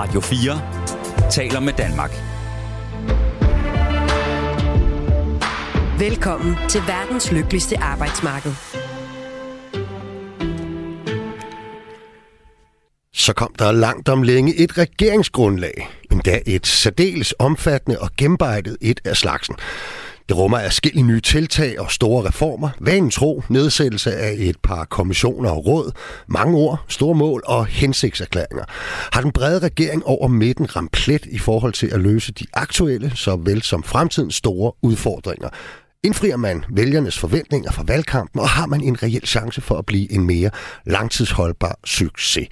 Radio 4 taler med Danmark. Velkommen til verdens lykkeligste arbejdsmarked. Så kom der langt om længe et regeringsgrundlag. Endda et særdeles omfattende og gennemarbejdet et af slagsen. Det rummer afskillige nye tiltag og store reformer, vanen tro, nedsættelse af et par kommissioner og råd, mange ord, store mål og hensigtserklæringer. Har den brede regering over midten ramt plet i forhold til at løse de aktuelle, såvel som fremtidens store udfordringer. Indfrier man vælgernes forventninger fra valgkampen, og har man en reel chance for at blive en mere langtidsholdbar succes?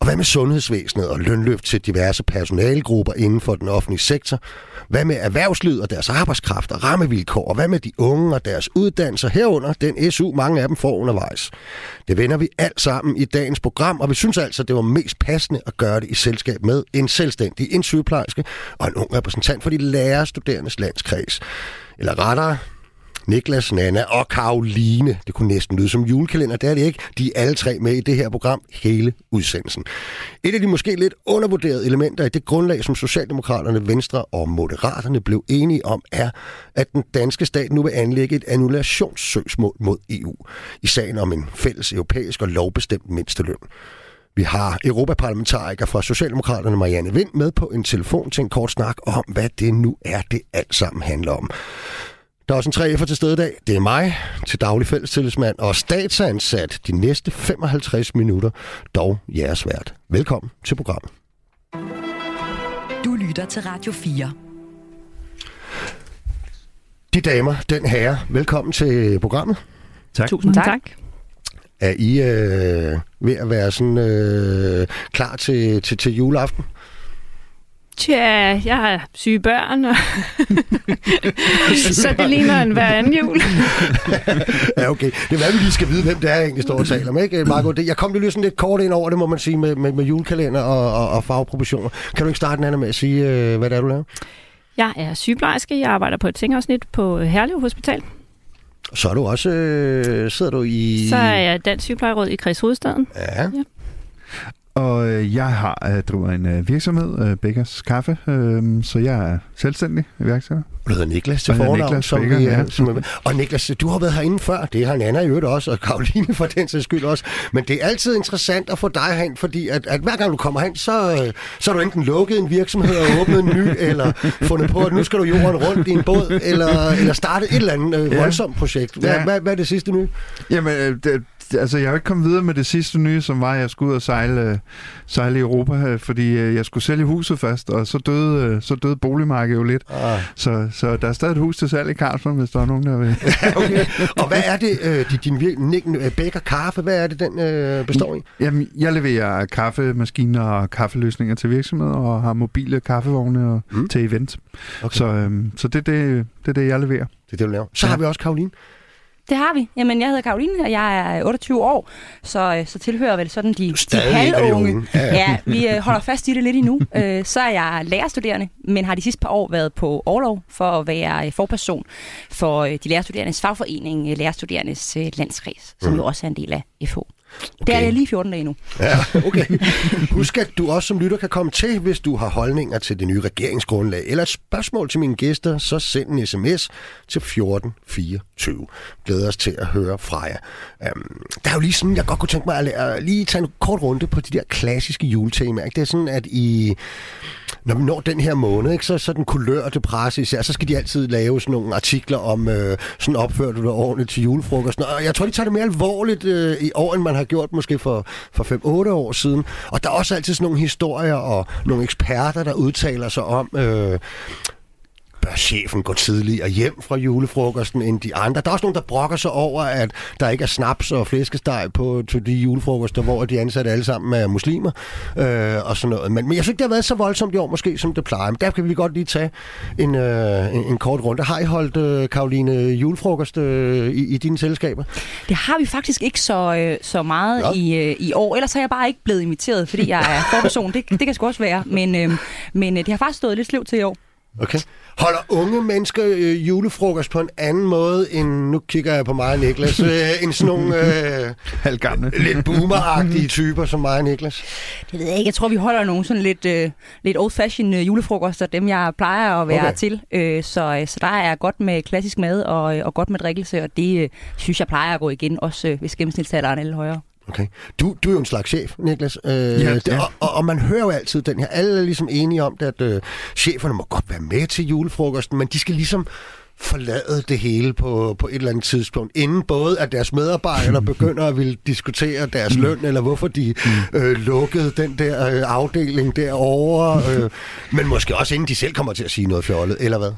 Og hvad med sundhedsvæsenet og lønløft til diverse personalegrupper inden for den offentlige sektor? Hvad med erhvervslivet og deres arbejdskraft og rammevilkår? Og hvad med de unge og deres uddannelser herunder den SU, mange af dem får undervejs? Det vender vi alt sammen i dagens program, og vi synes altså, det var mest passende at gøre det i selskab med en selvstændig, en sygeplejerske og en ung repræsentant for de lærerstuderendes landskreds. Eller rettere, Niklas, Nana og Karoline. Det kunne næsten lyde som julekalender, det er det ikke. De er alle tre med i det her program hele udsendelsen. Et af de måske lidt undervurderede elementer i det grundlag, som Socialdemokraterne, Venstre og Moderaterne blev enige om, er, at den danske stat nu vil anlægge et annullationssøgsmål mod EU i sagen om en fælles europæisk og lovbestemt mindsteløn. Vi har europaparlamentariker fra Socialdemokraterne Marianne Vind med på en telefon til en kort snak om, hvad det nu er, det alt sammen handler om. Der er også en 3 til stede i dag. Det er mig, til daglig fællestillidsmand og statsansat de næste 55 minutter, dog jeres vært. Velkommen til programmet. Du lytter til Radio 4. De damer, den herre, velkommen til programmet. Tak. Tusind tak. tak. Er I øh, ved at være sådan øh, klar til, til, til juleaften? Tja, jeg har syge børn, og så det ligner en hver anden jul. ja, okay. Det er hvad vi lige skal vide, hvem det er, jeg egentlig står og taler med. Ikke, Margot? Det, jeg kom lige sådan lidt kort ind over det, må man sige, med, med, med julekalender og, og, og farveproportioner. Kan du ikke starte, Anna, med at sige, øh, hvad det er, du laver? Jeg er sygeplejerske. Jeg arbejder på et sengeafsnit på Herlev Hospital. Så er du også, øh, sidder du i... Så er jeg dansk sygeplejeråd i Kreds Hovedstaden. Ja. ja. Og øh, jeg har øh, driver en øh, virksomhed, øh, Bækkers Kaffe, øh, så jeg er selvstændig iværksætter. Du hedder Niklas til fornavn, som Becker, vi ja. som er, Og Niklas, du har været herinde før, det har Nana i øvrigt også, og Karoline for den sags skyld også. Men det er altid interessant at få dig hen, fordi at, at hver gang du kommer hen, så, så har du enten lukket en virksomhed og åbnet en ny, eller fundet på, at nu skal du jorden rundt i en båd, eller, eller starte et eller andet øh, voldsomt projekt. Hvad, ja. hvad, hvad er det sidste nye? Jamen, det, altså, jeg har ikke kommet videre med det sidste nye, som var, at jeg skulle ud og sejle, sejle i Europa, fordi jeg skulle sælge huset først, og så døde, så døde boligmarkedet jo lidt. Ah. Så, så der er stadig et hus til salg i Carlsberg, hvis der er nogen, der vil. okay. Og hvad er det, øh, din, din bækker kaffe, hvad er det, den øh, består i? Jamen, jeg leverer kaffemaskiner og kaffeløsninger til virksomheder, og har mobile kaffevogne og, mm. til event. Okay. Så, øh, så det, det, det er det, jeg leverer. Det er det, du laver. Så ja. har vi også Karoline. Det har vi. Jamen, jeg hedder Karoline, og jeg er 28 år, så, øh, så tilhører vel sådan de, de halvunge. Ja, ja. ja, vi øh, holder fast i det lidt endnu. Øh, så er jeg lærerstuderende, men har de sidste par år været på overlov for at være forperson for de lærerstuderendes fagforening, Lærerstuderendes Landskreds, som mm. jo også er en del af FH. Okay. Det er jeg lige 14 dage nu. Ja, okay. Husk, at du også som lytter kan komme til, hvis du har holdninger til det nye regeringsgrundlag, eller et spørgsmål til mine gæster, så send en sms til 1424. Glæder os til at høre fra jer. Um, der er jo lige sådan, jeg godt kunne tænke mig at, at lige tage en kort runde på de der klassiske juletemaer. Ikke? Det er sådan, at i når vi når den her måned, ikke, så, så den kulørte presse især, så skal de altid lave sådan nogle artikler om, øh, sådan opfører du dig ordentligt til julefrokosten. Og jeg tror, de tager det mere alvorligt øh, i år, end man har gjort måske for, for 5-8 år siden. Og der er også altid sådan nogle historier og nogle eksperter, der udtaler sig om... Øh, bør chefen gå tidligere hjem fra julefrokosten end de andre. Der er også nogen, der brokker sig over, at der ikke er snaps og flæskesteg på til de julefrokoster, hvor de ansatte alle sammen er muslimer øh, og sådan noget. Men, men jeg synes ikke, det har været så voldsomt i år måske, som det plejer. Men der kan vi godt lige tage en, øh, en, en kort runde. Har I holdt, øh, Karoline, julefrokost øh, i, i dine selskaber? Det har vi faktisk ikke så, øh, så meget ja. i, øh, i år. Ellers har jeg bare ikke blevet inviteret, fordi jeg er forperson. Det, det kan sgu også være. Men, øh, men øh, det har faktisk stået lidt sløvt til i år. Okay. Holder unge mennesker øh, julefrokost på en anden måde end, nu kigger jeg på mig og Niklas, øh, end sådan nogle øh, Halvgamle. lidt boomeragtige typer som mig og Niklas? Det ved jeg ikke. Jeg tror, vi holder nogle sådan lidt, øh, lidt old-fashioned øh, julefrokoster, dem jeg plejer at være Okay. til. Øh, så, øh, så der er godt med klassisk mad og, øh, og godt med drikkelse, og det øh, synes jeg plejer at gå igen, også øh, hvis gennemsnitsalderen er lidt højere. Okay. Du, du er jo en slags chef, Niklas. Øh, Ja, det, ja. og, og, og man hører jo altid den her. Alle er ligesom enige om det, at øh, cheferne må godt være med til julefrokosten, men de skal ligesom forlade det hele på, på et eller andet tidspunkt, inden både at deres medarbejdere begynder at ville diskutere deres løn, eller hvorfor de øh, lukkede den der øh, afdeling derovre, øh, men måske også inden de selv kommer til at sige noget fjollet, eller hvad?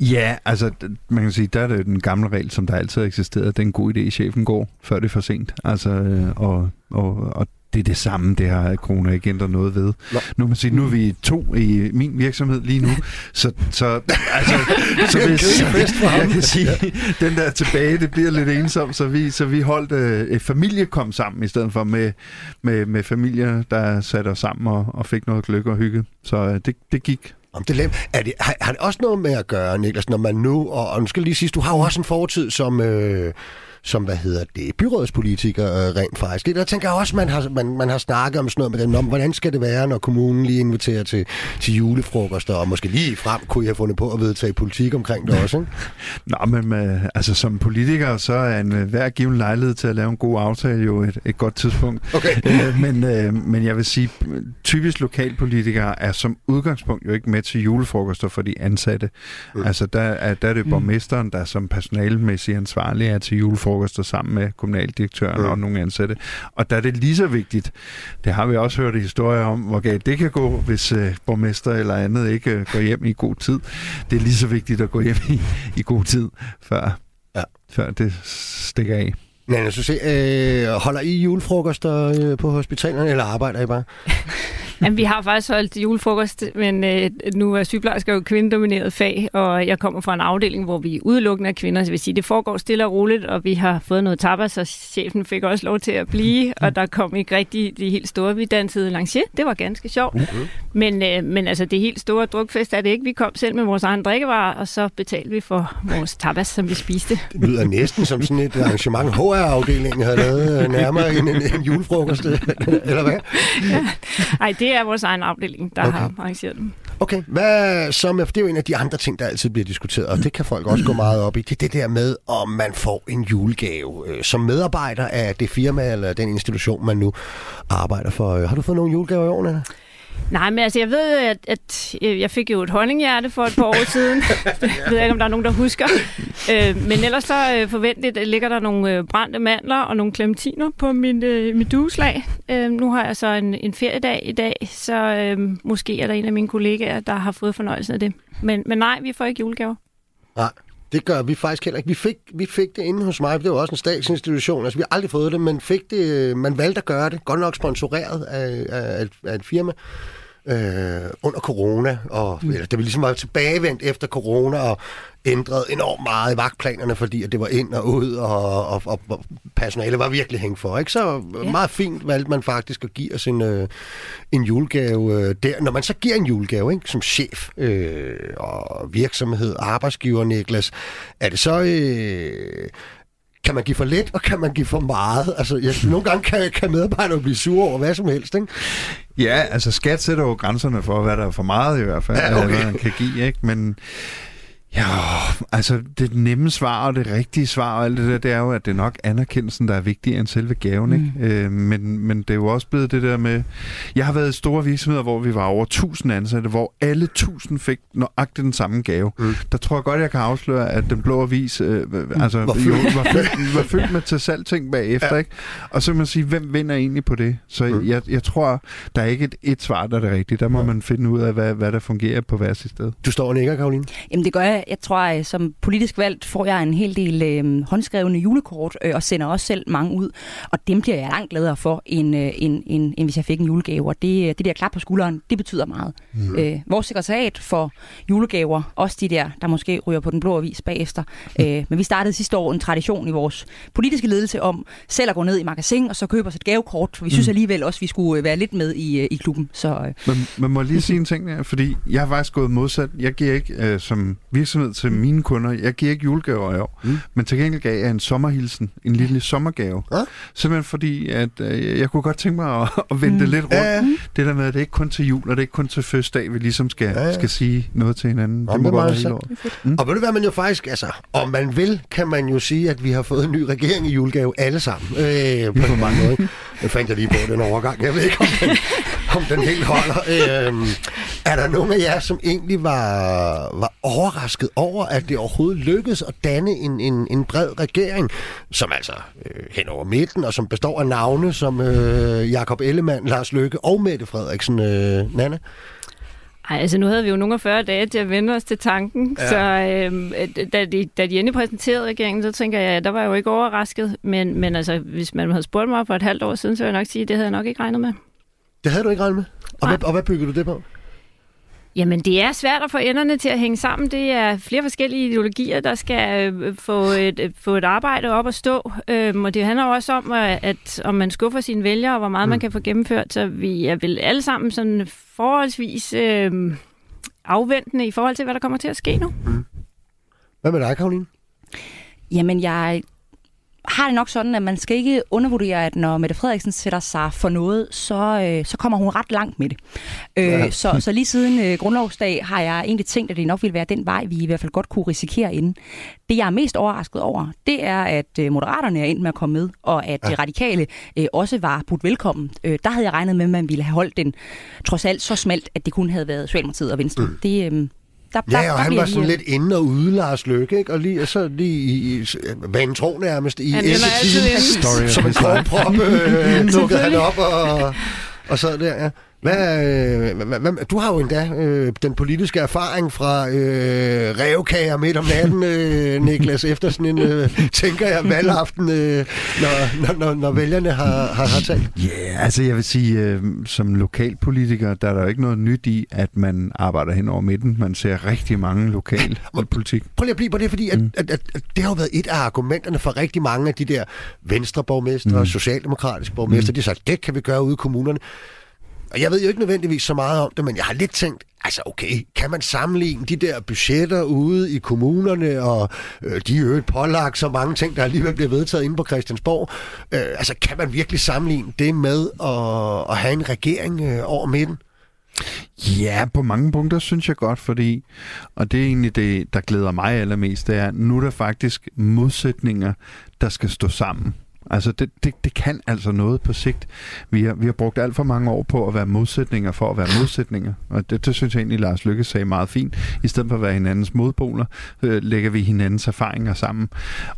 Ja, altså man kan sige, der er det den gamle regel, som der altid har eksisteret. Det er en god idé, chefen går, før det er for sent. Altså, øh, og, og, og det er det samme, det har corona ikke ændret noget ved. Nå. Nu, man sige, nu er vi to i min virksomhed lige nu, så, så, altså, så hvis, jeg kan sige, den der tilbage, det bliver lidt ensomt, så vi, så vi holdt øh, et familiekom sammen, i stedet for med, med, med familier, der satte os sammen og, og fik noget gløk og hygge. Så øh, det, det gik om det er, lem- er det, har, har det også noget med at gøre, Niklas, når man nu, og, og nu skal jeg lige sige, du har jo også en fortid som, øh, som hvad hedder det, byrådspolitiker øh, rent faktisk. Der tænker jeg også, man har, man, man har snakket om sådan noget med dem, om hvordan skal det være, når kommunen lige inviterer til, til julefrokoster, og måske lige frem kunne I have fundet på at vedtage politik omkring det også, ikke? Nå, men med, altså som politiker, så er en øh, hver given lejlighed til at lave en god aftale jo et, et godt tidspunkt. Okay. Øh, men, øh, men jeg vil sige, typisk lokalpolitikere er som udgangspunkt jo ikke med til julefrokoster for de ansatte. Mm. Altså der er, der er det borgmesteren, der som personalemæssig ansvarlig er til julefrokoster sammen med kommunaldirektøren Mm. og nogle ansatte. Og der er det lige så vigtigt, det har vi også hørt historier om, hvor galt det kan gå, hvis øh, borgmester eller andet ikke øh, går hjem i god tid. Det er lige så vigtigt at gå hjem i, i god tid, før, Ja. før det stikker af. Men så se, øh, holder I julefrokoster øh, på hospitalerne, eller arbejder I bare? Jamen, vi har faktisk holdt julefrokost, men øh, nu er sygeplejersker jo et kvindedomineret fag, og jeg kommer fra en afdeling, hvor vi udelukkende er kvinder, så det vil sige, det foregår stille og roligt, og vi har fået noget tapas, så chefen fik også lov til at blive, og der kom ikke rigtig de helt store. Vi dansede lancier, det var ganske sjovt. Men, øh, men altså, det helt store drukfest er det ikke. Vi kom selv med vores egen drikkevarer, og så betalte vi for vores tapas, som vi spiste. Det lyder næsten som sådan et arrangement, HR-afdelingen har lavet øh, nærmere end en, en julefrokost, øh, eller hvad? Nej, det er vores egen afdeling, der Okay. har arrangeret dem. Okay, hvad så med, for det er jo en af de andre ting, der altid bliver diskuteret, og det kan folk også gå meget op i, det er det der med, om man får en julegave øh, som medarbejder af det firma eller den institution, man nu arbejder for. Øh, Har du fået nogle julegaver i år, Nana? Nej, men altså, jeg ved, at, at øh, jeg fik jo et honninghjerte for et par år siden. det ved jeg ikke, om der er nogen, der husker. Øh, men ellers så øh, forventeligt ligger der nogle øh, brændte mandler og nogle klementiner på min, øh, mit dueslag. Øh, nu har jeg så en, en feriedag i dag, så øh, måske er der en af mine kollegaer, der har fået fornøjelsen af det. Men, men nej, vi får ikke julegaver. Nej, det gør vi faktisk heller ikke. Vi fik, vi fik det inde hos mig, det var også en statsinstitution, altså vi har aldrig fået det, men fik det, øh, man valgte at gøre det, godt nok sponsoreret af, af, et- af et firma, øh, under corona, og mm. eller, da vi ligesom var tilbagevendt efter corona, og ændrede enormt meget i vagtplanerne, fordi at det var ind og ud, og, og, og, og personalet var virkelig hængt for. Ikke? Så ja. meget fint valgte man faktisk at give os en, øh, en julegave øh, der. Når man så giver en julegave ikke, som chef øh, og virksomhed, arbejdsgiver, Niklas, er det så... Øh, kan man give for lidt, og kan man give for meget? Altså, jeg, nogle gange kan, kan medarbejdere blive sure over hvad som helst, ikke? Ja, altså skat sætter jo grænserne for, hvad der er for meget i hvert fald, Ja, okay. hvad man kan give, ikke? Men ja, altså det nemme svar og det rigtige svar og alt det der, det er jo, at det er nok anerkendelsen, der er vigtigere end selve gaven, ikke? Øh, men, men det er jo også blevet det der med... Jeg har været i store virksomheder, hvor vi var over 1000 ansatte, hvor alle 1000 fik nøjagtigt den samme gave. Mm. Mm. Der tror jeg godt, jeg kan afsløre, at den blå avis øh, altså, Var fyldt. Jo, var, fyldt, var fyldt med til salgting bagefter, Ja. ikke? Og så kan man sige, hvem vinder egentlig på det? Så Mm. mm. jeg, jeg tror, der er ikke et, et svar, der er det rigtige. Der må Ja. man finde ud af, hvad, hvad der fungerer på hver sit sted. Du står og nikker, Karoline. Jamen det gør jeg. Jeg tror, at som politisk valgt får jeg en hel del øh, håndskrevne julekort, øh, og sender også selv mange ud. Og dem bliver jeg langt gladere for, end, øh, end, end, end hvis jeg fik en julegave. Og det, det der klap på skulderen, det betyder meget. Mm. Øh, vores sekretariat for julegaver, også de der, der måske ryger på den blå avis bagefter. Mm. Øh, men vi startede sidste år en tradition i vores politiske ledelse om selv at gå ned i magasin, og så købe os et gavekort. For vi synes mm. alligevel også, at vi skulle øh, være lidt med i, øh, i klubben. Så, øh. men, man må lige sige en ting der, fordi jeg har faktisk gået modsat. Jeg giver ikke øh, som virksomhed til mine kunder, jeg giver ikke julegaver i år, mm. men til gengæld gav jeg en sommerhilsen, en lille sommergave. Ja? Simpelthen fordi, at øh, jeg kunne godt tænke mig at, at vente mm. lidt rundt. Ja. Det der med, at det er ikke kun til jul, og det er ikke kun til fødselsdag, vi ligesom skal, ja, ja. skal sige noget til hinanden. det må godt være mm. Og ved du hvad, man jo faktisk, altså, om man vil, kan man jo sige, at vi har fået en ny regering i julegave alle sammen. Øh, på mange måder. Jeg fandt jeg lige på den overgang. Jeg ved ikke, om den, om den helt holder. Øh, er der nogen af jer, som egentlig var, var overrasket over, at det overhovedet lykkedes at danne en, en, en bred regering, som altså øh, hen over midten, og som består af navne som øh, Jakob Ellemann, Lars Løkke og Mette Frederiksen. Øh, Nana? Ej, altså nu havde vi jo nogle 40 dage til at vende os til tanken, ja. så øh, da, de, da de endelig præsenterede regeringen, så tænker jeg, der var jeg jo ikke overrasket, men, men altså, hvis man havde spurgt mig for et halvt år siden, så ville jeg nok sige, at det havde jeg nok ikke regnet med. Det havde du ikke regnet med? Og, hvad, og hvad bygger du det på? Jamen, det er svært at få enderne til at hænge sammen. Det er flere forskellige ideologier, der skal øh, få et, øh, få et arbejde op at stå. Øhm, og det handler også om, at om man skuffer sine vælgere, og hvor meget mm. man kan få gennemført. Så vi er vel alle sammen sådan forholdsvis øh, afventende i forhold til, hvad der kommer til at ske nu. Mm. Hvad med dig, Karoline? Jamen, jeg har det nok sådan, at man skal ikke undervurdere, at når Mette Frederiksen sætter sig for noget, så, øh, så kommer hun ret langt med det. Øh, ja. så, så lige siden øh, grundlovsdag har jeg egentlig tænkt, at det nok ville være den vej, vi i hvert fald godt kunne risikere inden. Det, jeg er mest overrasket over, det er, at øh, Moderaterne er ind med at komme med, og at ja. radikale øh, også var budt velkommen. Øh, der havde jeg regnet med, at man ville have holdt den trods alt så smalt, at det kun havde været Socialdemokratiet og Venstre. Mm. Det, øh, der, ja, der, og der han var sådan lige... lidt inde og ude, Lars Løkke, ikke? Og lige, og så lige i, i vantro nærmest i tiden, som en korprop, øh, dukkede han op og, og så der, ja. Hvad, øh, hvad, hvad, du har jo endda øh, den politiske erfaring fra øh, revkager midt om natten, øh, Niklas, efter sådan en, øh, tænker jeg, valgaften, øh, når, når, når, når vælgerne har, har, har talt. Ja, yeah, altså jeg vil sige, øh, som lokalpolitiker, der er der jo ikke noget nyt i, at man arbejder hen over midten. Man ser rigtig mange lokal politik. Prøv lige at blive på det, fordi at, mm. at, at, at det har jo været et af argumenterne for rigtig mange af de der venstreborgmestre mm. og socialdemokratiske borgmestre. Mm. De sagt, det kan vi gøre ude i kommunerne. Og jeg ved jo ikke nødvendigvis så meget om det, men jeg har lidt tænkt, altså okay, kan man sammenligne de der budgetter ude i kommunerne, og øh, de er jo pålagt så mange ting, der alligevel bliver vedtaget inde på Christiansborg. Øh, altså kan man virkelig sammenligne det med at, at have en regering øh, over midten? Ja, på mange punkter synes jeg godt, fordi, og det er egentlig det, der glæder mig allermest, det er, nu er der faktisk modsætninger, der skal stå sammen. Altså, det, det, det kan altså noget på sigt. Vi har, vi har brugt alt for mange år på at være modsætninger for at være modsætninger. Og det, det synes jeg egentlig, Lars Lykke sagde meget fint. I stedet for at være hinandens modpoler, øh, lægger vi hinandens erfaringer sammen.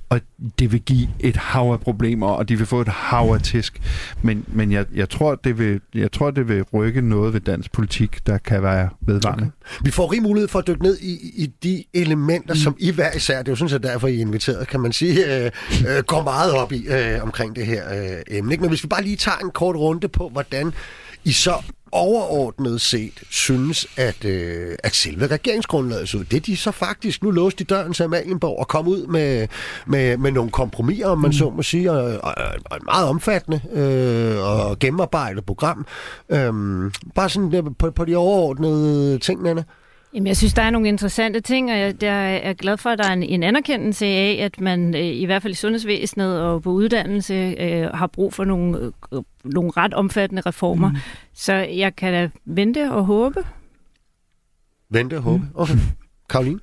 Og det vil give et hav af problemer, og de vil få et hav af tisk. Men, men jeg, jeg, tror, det vil, jeg tror, det vil rykke noget ved dansk politik, der kan være vedvarende. Okay. Vi får rig mulighed for at dykke ned i, i de elementer, mm. som I hver især, det er jo sådan set derfor, I er inviteret, kan man sige, øh, øh, går meget op i. Øh, omkring det her øh, emne. Ikke? Men hvis vi bare lige tager en kort runde på, hvordan I så overordnet set synes, at, øh, at selve regeringsgrundlaget så det de så faktisk nu låst i døren til Amalienborg og kom ud med, med, med nogle kompromiser, om man mm. så må sige, og, og, og et meget omfattende øh, og gennemarbejdet program. Øh, bare sådan på, på de overordnede ting, Nana. Jamen, jeg synes, der er nogle interessante ting, og jeg, jeg er glad for, at der er en, en anerkendelse af, at man øh, i hvert fald i sundhedsvæsenet og på uddannelse øh, har brug for nogle, øh, nogle ret omfattende reformer. Mm. Så jeg kan da vente og håbe. Vente og håbe? Mm. Okay. Karoline?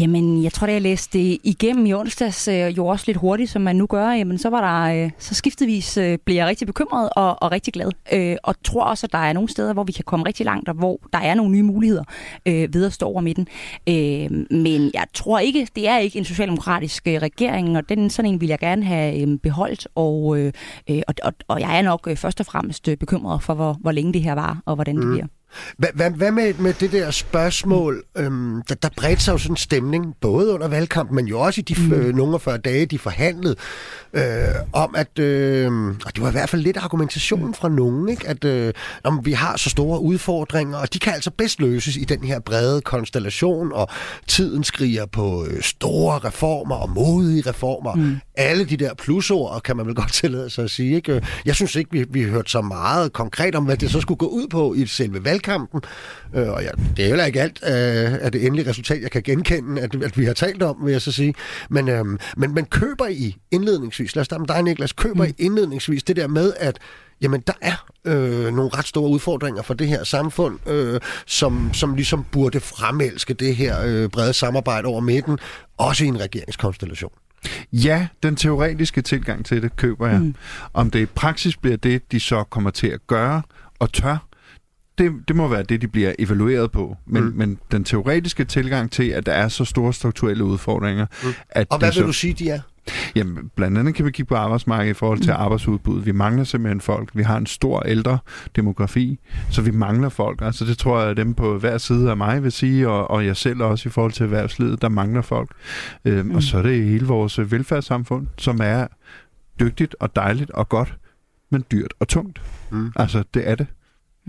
Jamen, jeg tror, da jeg læste det igennem i onsdags, øh, jo også lidt hurtigt, som man nu gør, jamen, så var der, øh, så skiftevis øh, blev jeg rigtig bekymret og, og rigtig glad. Øh, og tror også, at der er nogle steder, hvor vi kan komme rigtig langt, og hvor der er nogle nye muligheder øh, ved at stå over midten. Øh, men jeg tror ikke, det er ikke en socialdemokratisk øh, regering, og den sådan en vil jeg gerne have øh, beholdt, og, øh, og, og, og jeg er nok øh, først og fremmest øh, bekymret for, hvor, hvor længe det her var, og hvordan mm. det bliver. Hvad, hvad, hvad med, med det der spørgsmål? Øhm, der, der bredte sig jo sådan en stemning, både under valgkampen, men jo også i de mm. øh, nogle 40 dage, de forhandlede, øh, om at, øh, og det var i hvert fald lidt argumentation fra nogen, ikke? at øh, om vi har så store udfordringer, og de kan altså bedst løses i den her brede konstellation, og tiden skriger på øh, store reformer og modige reformer. Mm. Alle de der plusord, kan man vel godt tillade sig at sige. Ikke? Jeg synes ikke, vi, vi hørte så meget konkret om, hvad det så skulle gå ud på i selve valgkampen. Øh, og ja, det er heller ikke alt øh, af det endelige resultat, jeg kan genkende, at, at vi har talt om, vil jeg så sige. Men, øh, men, men køber I indledningsvis, lad os starte med dig, Niklas, køber mm. I indledningsvis det der med, at jamen der er øh, nogle ret store udfordringer for det her samfund, øh, som, som ligesom burde fremelske det her øh, brede samarbejde over midten, også i en regeringskonstellation. Ja, den teoretiske tilgang til det køber jeg. Mm. Om det i praksis bliver det, de så kommer til at gøre og tør, det, det må være det, de bliver evalueret på. Men, mm. men den teoretiske tilgang til, at der er så store strukturelle udfordringer... Mm. At og hvad vil så, du sige, de er? Jamen, blandt andet kan vi kigge på arbejdsmarkedet i forhold til mm. arbejdsudbud. Vi mangler simpelthen folk. Vi har en stor ældre demografi, så vi mangler folk. Altså det tror jeg, at dem på hver side af mig vil sige, og, og jeg selv også i forhold til erhvervslivet, der mangler folk. Øhm, mm. Og så er det hele vores velfærdssamfund, som er dygtigt og dejligt og godt, men dyrt og tungt. Mm. Altså, det er det.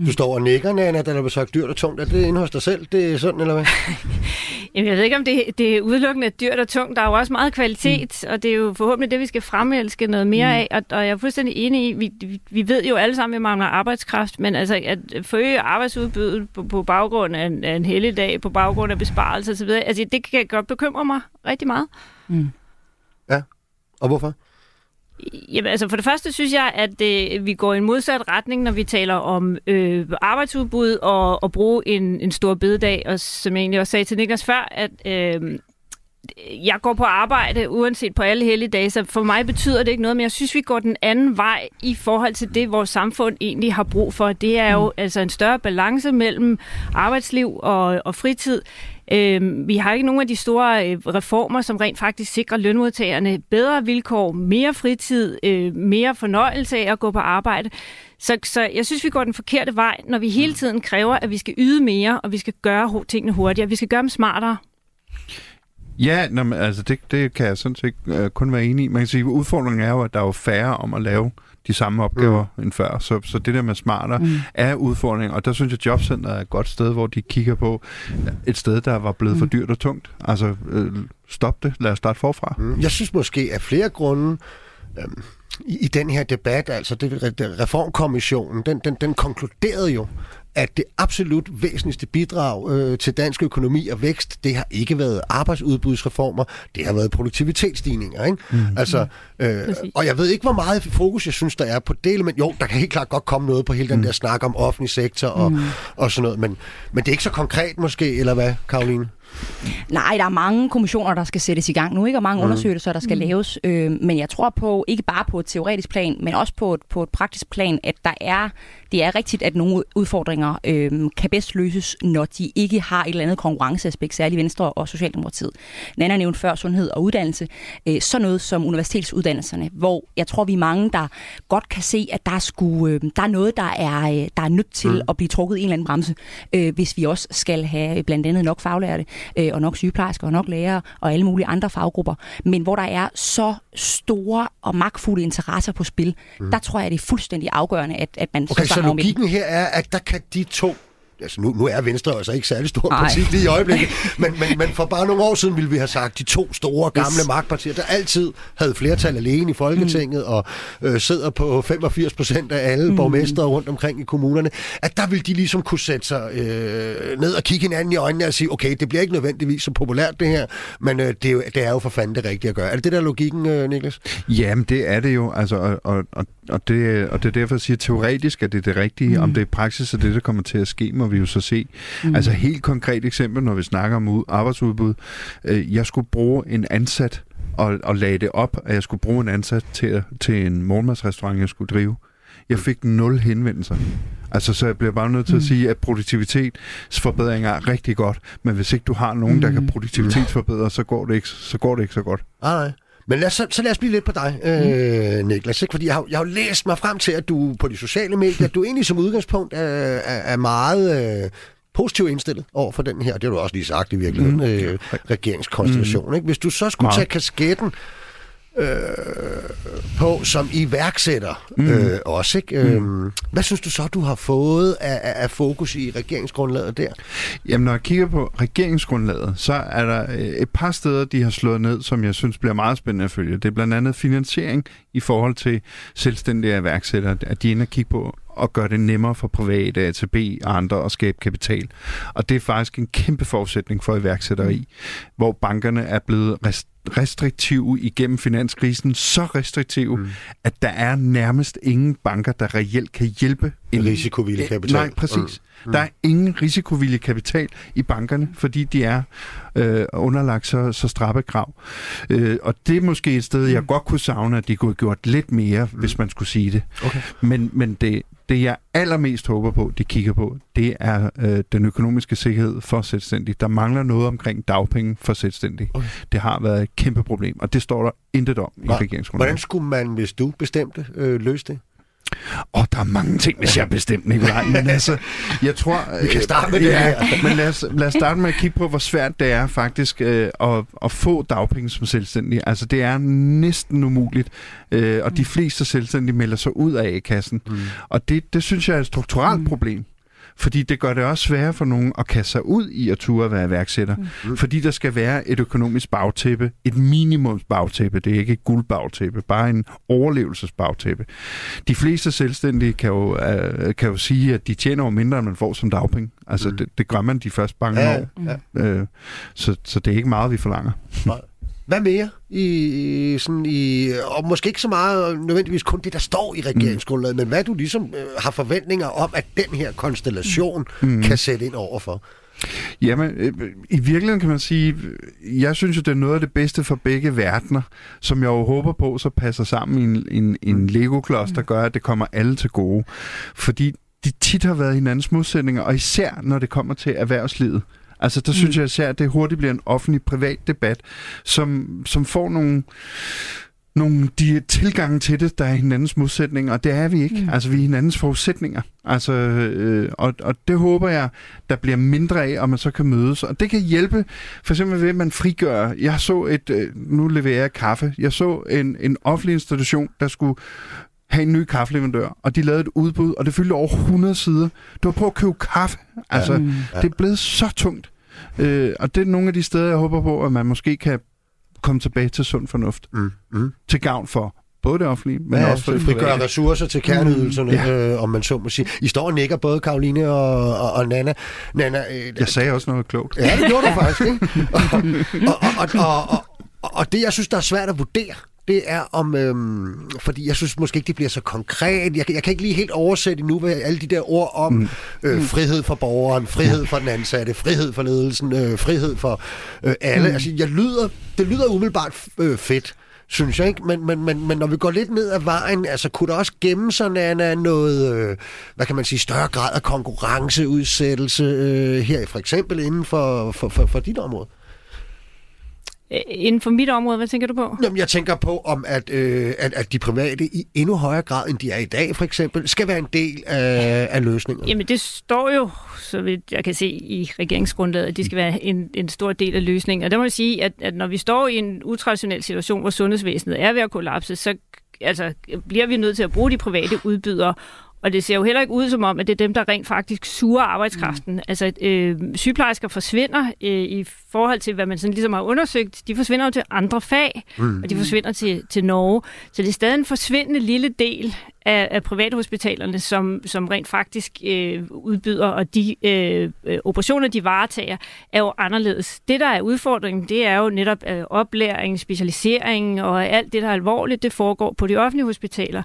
Du står og nikker, Nana, da der blev sagt dyrt og tungt. Er det inde hos dig selv? Det er sådan, eller hvad? Jamen, jeg ved ikke, om det, det er udelukkende dyrt og tungt. Der er jo også meget kvalitet, mm. og det er jo forhåbentlig det, vi skal fremelske noget mere mm. af. Og, og jeg er fuldstændig enig i, vi, vi ved jo alle sammen, at vi mangler arbejdskraft, men altså at forøge arbejdsudbuddet på, på baggrund af en, af en helligdag, på baggrund af besparelser osv., altså det kan godt bekymre mig rigtig meget. Mm. Ja, og hvorfor? Jamen, altså for det første synes jeg, at øh, vi går i en modsat retning, når vi taler om øh, arbejdsudbud og at bruge en, en stor bededag. Og som jeg egentlig også sagde til Niklas før, at øh, jeg går på arbejde uanset på alle hellige dage, så for mig betyder det ikke noget, men jeg synes, vi går den anden vej i forhold til det, vores samfund egentlig har brug for. Det er jo mm. altså en større balance mellem arbejdsliv og, og fritid. Øh, vi har ikke nogen af de store øh, reformer, som rent faktisk sikrer lønmodtagerne bedre vilkår, mere fritid, øh, mere fornøjelse af at gå på arbejde. Så, så jeg synes, vi går den forkerte vej, når vi hele mm. tiden kræver, at vi skal yde mere, og vi skal gøre tingene hurtigere. Vi skal gøre dem smartere. Ja, nå, men, altså det, det kan jeg sådan set uh, kun være enig i. Man kan sige, at udfordringen er jo, at der er jo færre om at lave de samme opgaver mm. end før. Så, så det der med smartere mm. er udfordring, og der synes jeg, at Jobcenter er et godt sted, hvor de kigger på et sted, der var blevet mm. for dyrt og tungt. Altså, øh, stop det. Lad os starte forfra. Mm. Jeg synes måske af flere grunde, øh, i, i den her debat, altså det, reformkommissionen, den, den, den konkluderede jo, at det absolut væsentligste bidrag øh, til dansk økonomi og vækst, det har ikke været arbejdsudbudsreformer, det har været produktivitetsstigninger. Ikke? Mm. Altså, øh, og jeg ved ikke, hvor meget fokus jeg synes, der er på det, men jo, der kan helt klart godt komme noget på hele den mm. der snak om offentlig sektor og, mm. og sådan noget, men, men det er ikke så konkret måske, eller hvad, Karoline? Nej, der er mange kommissioner, der skal sættes i gang nu, ikke? og mange mm. undersøgelser, der skal mm. laves. Øh, men jeg tror på, ikke bare på et teoretisk plan, men også på et, på et praktisk plan, at der er, det er rigtigt, at nogle udfordringer øh, kan bedst løses, når de ikke har et eller andet konkurrenceaspekt, særligt Venstre og Socialdemokratiet. Nana nævnte før sundhed og uddannelse. Øh, så noget som universitetsuddannelserne, hvor jeg tror, vi er mange, der godt kan se, at der, skulle, øh, der er noget, der er, øh, der er nødt til mm. at blive trukket i en eller anden bremse, øh, hvis vi også skal have blandt andet nok faglærte øh, og nok sygeplejersker og nok lærere og alle mulige andre faggrupper, men hvor der er så store og magtfulde interesser på spil, mm. der tror jeg, det er fuldstændig afgørende, at, at man okay, så, så logikken her er, at der kan de to altså nu, nu er Venstre altså ikke særlig stor parti lige i øjeblikket, men, men, men for bare nogle år siden ville vi have sagt, de to store gamle yes. magtpartier, der altid havde flertal alene i Folketinget mm. og øh, sidder på 85 procent af alle mm. borgmestre rundt omkring i kommunerne, at der vil de ligesom kunne sætte sig øh, ned og kigge hinanden i øjnene og sige, okay, det bliver ikke nødvendigvis så populært det her, men øh, det, er jo, det er jo for fanden det rigtige at gøre. Er det det der logikken, øh, Niklas? Jamen, det er det jo, altså, og, og, og, og, det, og det er derfor, jeg siger, teoretisk er det det rigtige, mm. om det er praksis er det, der kommer til at ske, må vi jo så se. Mm. Altså helt konkret eksempel, når vi snakker om arbejdsudbud. Øh, jeg skulle bruge en ansat og, og lagde det op, at jeg skulle bruge en ansat til, til en morgenmadsrestaurant, jeg skulle drive. Jeg fik nul henvendelser. Altså, så jeg bliver bare nødt til at mm. sige, at produktivitetsforbedringer er rigtig godt, men hvis ikke du har nogen, der kan mm. produktivitetsforbedre, så går det ikke så, går det ikke så godt. Nej, nej. Men lad os, så, så lad os blive lidt på dig, øh, Niklas. Ikke? Fordi jeg har, jeg har læst mig frem til, at du på de sociale medier, du egentlig som udgangspunkt er, er, er meget... Øh, positivt indstillet over for den her, det har du også lige sagt i virkeligheden, mm. øh, regeringskonstellation. Mm. Ikke? Hvis du så skulle Meget. tage kasketten øh, på som iværksætter mm. øh, også. Ikke? Mm. Øhm, hvad synes du så, du har fået af, af fokus i regeringsgrundlaget der? Jamen, når jeg kigger på regeringsgrundlaget, så er der øh, et par steder, de har slået ned, som jeg synes bliver meget spændende at følge. Det er blandt andet finansiering i forhold til selvstændige iværksættere, at de er inde og kigge på og gøre det nemmere for private, ATB og andre at skabe kapital. Og det er faktisk en kæmpe forudsætning for iværksætteri, mm. hvor bankerne er blevet rest restriktive igennem finanskrisen, så restriktive, mm. at der er nærmest ingen banker, der reelt kan hjælpe en risikovillig kapital. Nej, præcis. Mm. Der er ingen risikovillig kapital i bankerne, fordi de er øh, underlagt så, så strappe krav. Øh, og det er måske et sted, jeg mm. godt kunne savne, at de kunne have gjort lidt mere, mm. hvis man skulle sige det. Okay. Men, men det, det, jeg allermest håber på, de kigger på, det er øh, den økonomiske sikkerhed for selvstændige. Der mangler noget omkring dagpenge for selvstændige. Okay. Det har været et kæmpe problem, og det står der intet om i regeringsgrundlaget. Hvordan skulle man, hvis du bestemte, øh, løse det? Og der er mange ting, hvis jeg bestemt, Nikolaj. Men altså, jeg tror... Vi kan starte med det ja, Men lad os, lad os starte med at kigge på, hvor svært det er faktisk øh, at, at få dagpenge som selvstændig. Altså, det er næsten umuligt. Øh, og de fleste selvstændige melder sig ud af A-kassen. Mm. Og det, det synes jeg er et strukturelt mm. problem. Fordi det gør det også sværere for nogen at kaste sig ud i at ture at være iværksætter. Mm. Fordi der skal være et økonomisk bagtæppe, et minimumsbagtæppe. Det er ikke et guldbagtæppe, bare en overlevelsesbagtæppe. De fleste selvstændige kan jo, uh, kan jo sige, at de tjener jo mindre, end man får som dagpenge. Altså, mm. det, det gør man de første bange ja, år. Ja. Uh, så, så det er ikke meget, vi forlanger. Hvad mere? I, sådan i, og måske ikke så meget nødvendigvis kun det, der står i regeringsgrundlaget, mm. men hvad du ligesom øh, har forventninger om, at den her konstellation mm. kan sætte ind overfor? Jamen, øh, i virkeligheden kan man sige, jeg synes jo, det er noget af det bedste for begge verdener, som jeg jo håber på, så passer sammen i en, en, en mm. Lego-klods, der gør, at det kommer alle til gode. Fordi de tit har været hinandens modsætninger, og især når det kommer til erhvervslivet. Altså, der mm. synes jeg især, at det hurtigt bliver en offentlig-privat debat, som, som får nogle nogle de tilgange til det, der er hinandens modsætninger, og det er vi ikke. Mm. Altså, vi er hinandens forudsætninger. Altså, øh, og, og det håber jeg, der bliver mindre af, og man så kan mødes. Og det kan hjælpe, for eksempel ved, at man frigør. Jeg så et, øh, nu leverer jeg kaffe, jeg så en, en offentlig institution, der skulle have en ny kaffeleverandør, og de lavede et udbud, og det fyldte over 100 sider. Du var på at købe kaffe. Altså, ja. Det er blevet så tungt. Øh, og det er nogle af de steder, jeg håber på, at man måske kan komme tilbage til sund fornuft. Mm. Mm. Til gavn for både det offentlige, men ja, også for det private. ressourcer til kerneydelserne, mm, ja. øh, om man så må sige. I står og nikker både Karoline og, og, og Nana. Nana øh, jeg sagde også noget klogt. Ja, det gjorde du faktisk, ikke? Og, og, og, og, og, og, og det, jeg synes, der er svært at vurdere, det er om, øhm, fordi jeg synes måske ikke, det bliver så konkret. Jeg, jeg kan ikke lige helt oversætte nu hvad alle de der ord om mm. øh, frihed for borgeren, frihed for den ansatte, frihed for ledelsen, øh, frihed for øh, alle. Mm. Altså, jeg lyder, det lyder umiddelbart øh, fedt synes jeg ikke. Men, men, men, men når vi går lidt ned ad vejen, altså kunne der også gemme sådan en, noget, øh, hvad kan man sige, større grad af konkurrenceudsættelse øh, her, for eksempel inden for, for, for, for dit område? Øh, inden for mit område, hvad tænker du på? Jamen, jeg tænker på, om at, øh, at, at de private i endnu højere grad, end de er i dag, for eksempel, skal være en del af, af løsningen. Jamen, det står jo, så vidt jeg kan se i regeringsgrundlaget, at de skal være en, en stor del af løsningen. Og der må jeg sige, at, at når vi står i en utraditionel situation, hvor sundhedsvæsenet er ved at kollapse, så altså, bliver vi nødt til at bruge de private udbydere, og det ser jo heller ikke ud som om, at det er dem, der rent faktisk suger arbejdskraften. Mm. Altså, øh, sygeplejersker forsvinder øh, i forhold til, hvad man sådan ligesom har undersøgt. De forsvinder jo til andre fag, mm. og de forsvinder til, til Norge. Så det er stadig en forsvindende lille del af, af privathospitalerne, som, som rent faktisk øh, udbyder, og de øh, øh, operationer, de varetager, er jo anderledes. Det, der er udfordringen, det er jo netop øh, oplæring, specialisering og alt det, der er alvorligt, det foregår på de offentlige hospitaler